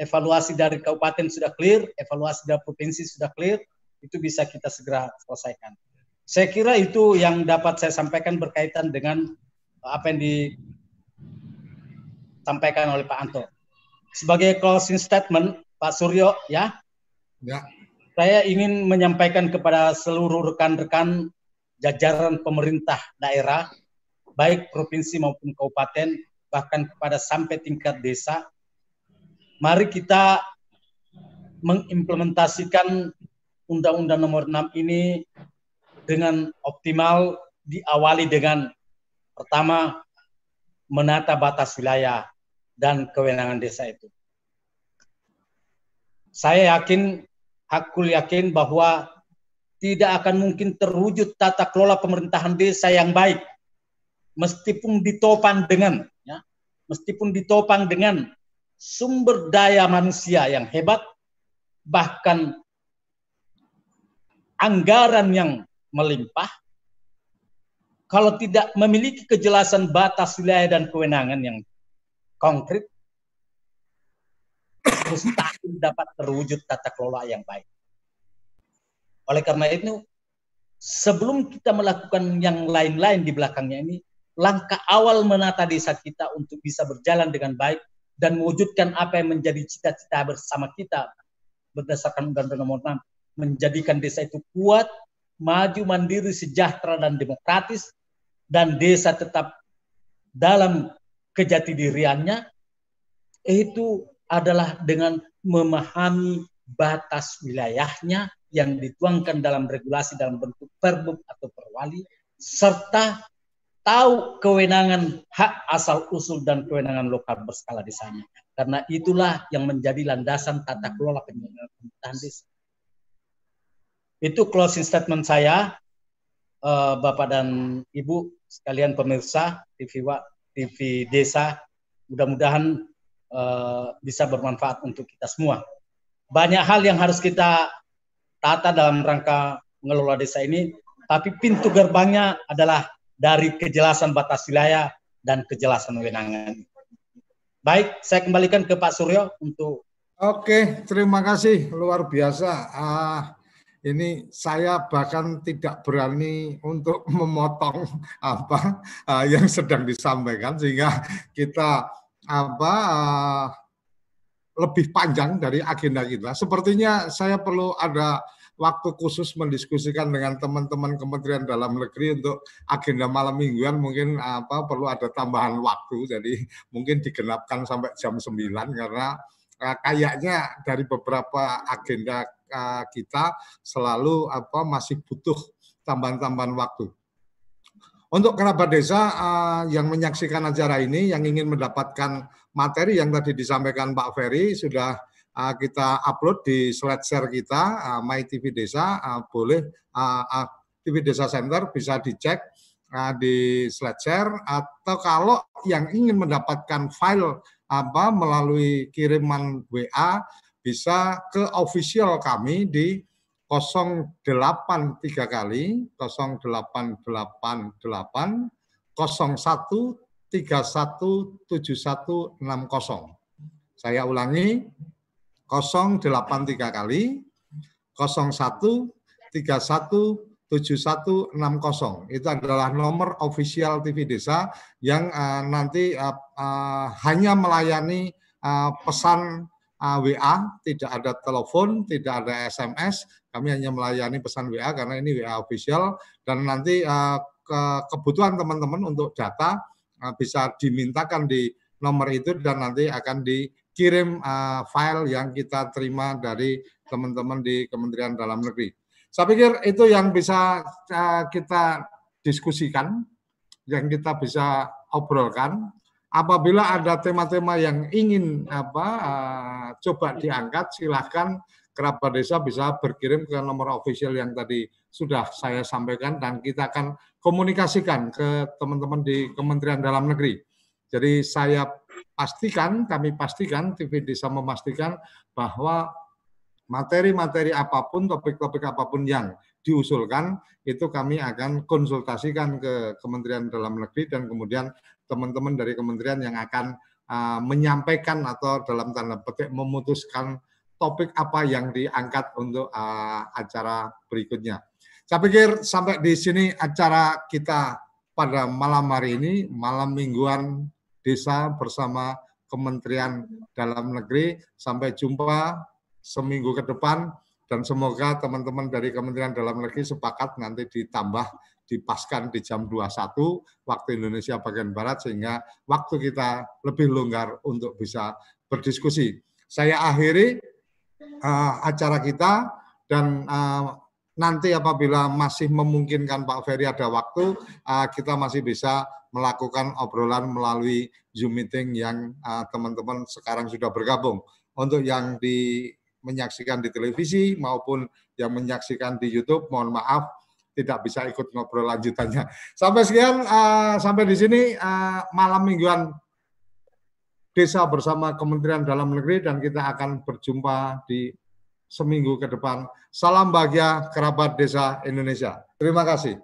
evaluasi dari kabupaten sudah clear, evaluasi dari provinsi sudah clear, itu bisa kita segera selesaikan. Saya kira itu yang dapat saya sampaikan berkaitan dengan apa yang disampaikan oleh Pak Anto. Sebagai closing statement, Pak Suryo, ya, ya. saya ingin menyampaikan kepada seluruh rekan-rekan jajaran pemerintah daerah, baik provinsi maupun kabupaten, bahkan kepada sampai tingkat desa, mari kita mengimplementasikan Undang-Undang Nomor 6 ini dengan optimal diawali dengan pertama menata batas wilayah dan kewenangan desa itu. Saya yakin, hakul yakin bahwa tidak akan mungkin terwujud tata kelola pemerintahan desa yang baik meskipun ditopang dengan ya, meskipun ditopang dengan sumber daya manusia yang hebat bahkan anggaran yang melimpah kalau tidak memiliki kejelasan batas wilayah dan kewenangan yang konkret mustahil dapat terwujud tata kelola yang baik. Oleh karena itu, sebelum kita melakukan yang lain-lain di belakangnya ini, langkah awal menata desa kita untuk bisa berjalan dengan baik dan mewujudkan apa yang menjadi cita-cita bersama kita berdasarkan Undang-Undang Nomor 6 menjadikan desa itu kuat, maju, mandiri, sejahtera dan demokratis dan desa tetap dalam kejati diriannya itu adalah dengan memahami batas wilayahnya yang dituangkan dalam regulasi dalam bentuk perbuk atau perwali serta tahu kewenangan hak asal usul dan kewenangan lokal berskala desanya. Karena itulah yang menjadi landasan tata kelola pemerintahan desa. Itu closing statement saya, uh, Bapak dan Ibu sekalian pemirsa TV TV Desa. Mudah-mudahan uh, bisa bermanfaat untuk kita semua. Banyak hal yang harus kita tata dalam rangka mengelola desa ini, tapi pintu gerbangnya adalah dari kejelasan batas wilayah dan kejelasan wewenangan. Baik, saya kembalikan ke Pak Suryo untuk. Oke, terima kasih luar biasa. Uh, ini saya bahkan tidak berani untuk [laughs] memotong apa uh, yang sedang disampaikan sehingga kita apa uh, lebih panjang dari agenda kita. Sepertinya saya perlu ada waktu khusus mendiskusikan dengan teman-teman Kementerian Dalam Negeri untuk agenda malam mingguan mungkin apa perlu ada tambahan waktu jadi mungkin digenapkan sampai jam 9 karena uh, kayaknya dari beberapa agenda uh, kita selalu apa masih butuh tambahan-tambahan waktu. Untuk kerabat desa uh, yang menyaksikan acara ini yang ingin mendapatkan materi yang tadi disampaikan Pak Ferry sudah kita upload di slide share kita My TV Desa boleh TV Desa Center bisa dicek di slide share atau kalau yang ingin mendapatkan file apa melalui kiriman WA bisa ke official kami di 083 kali 0888 01 317160. Saya ulangi 083 kali 01 31 7160 itu adalah nomor official TV Desa yang uh, nanti uh, uh, hanya melayani uh, pesan uh, WA, tidak ada telepon, tidak ada SMS, kami hanya melayani pesan WA karena ini WA official dan nanti uh, ke kebutuhan teman-teman untuk data uh, bisa dimintakan di nomor itu dan nanti akan di kirim uh, file yang kita terima dari teman-teman di Kementerian Dalam Negeri. Saya pikir itu yang bisa uh, kita diskusikan, yang kita bisa obrolkan. Apabila ada tema-tema yang ingin apa uh, coba diangkat, silahkan kerabat desa bisa berkirim ke nomor official yang tadi sudah saya sampaikan dan kita akan komunikasikan ke teman-teman di Kementerian Dalam Negeri. Jadi saya pastikan, kami pastikan, TV Desa memastikan bahwa materi-materi apa pun, topik-topik apa pun yang diusulkan, itu kami akan konsultasikan ke Kementerian Dalam Negeri dan kemudian teman-teman dari kementerian yang akan uh, menyampaikan atau dalam tanda petik memutuskan topik apa yang diangkat untuk uh, acara berikutnya. Saya pikir sampai di sini acara kita pada malam hari ini, malam mingguan Desa bersama Kementerian Dalam Negeri. Sampai jumpa seminggu ke depan dan semoga teman-teman dari Kementerian Dalam Negeri sepakat nanti ditambah dipaskan di jam 21 waktu Indonesia bagian Barat sehingga waktu kita lebih longgar untuk bisa berdiskusi. Saya akhiri uh, acara kita dan uh, nanti apabila masih memungkinkan Pak Ferry ada waktu, uh, kita masih bisa melakukan obrolan melalui Zoom meeting yang teman-teman uh, sekarang sudah bergabung. Untuk yang di menyaksikan di televisi maupun yang menyaksikan di YouTube, mohon maaf tidak bisa ikut ngobrol lanjutannya. Sampai sekian, uh, sampai di sini uh, malam mingguan desa bersama Kementerian Dalam Negeri dan kita akan berjumpa di seminggu ke depan. Salam bahagia kerabat desa Indonesia. Terima kasih.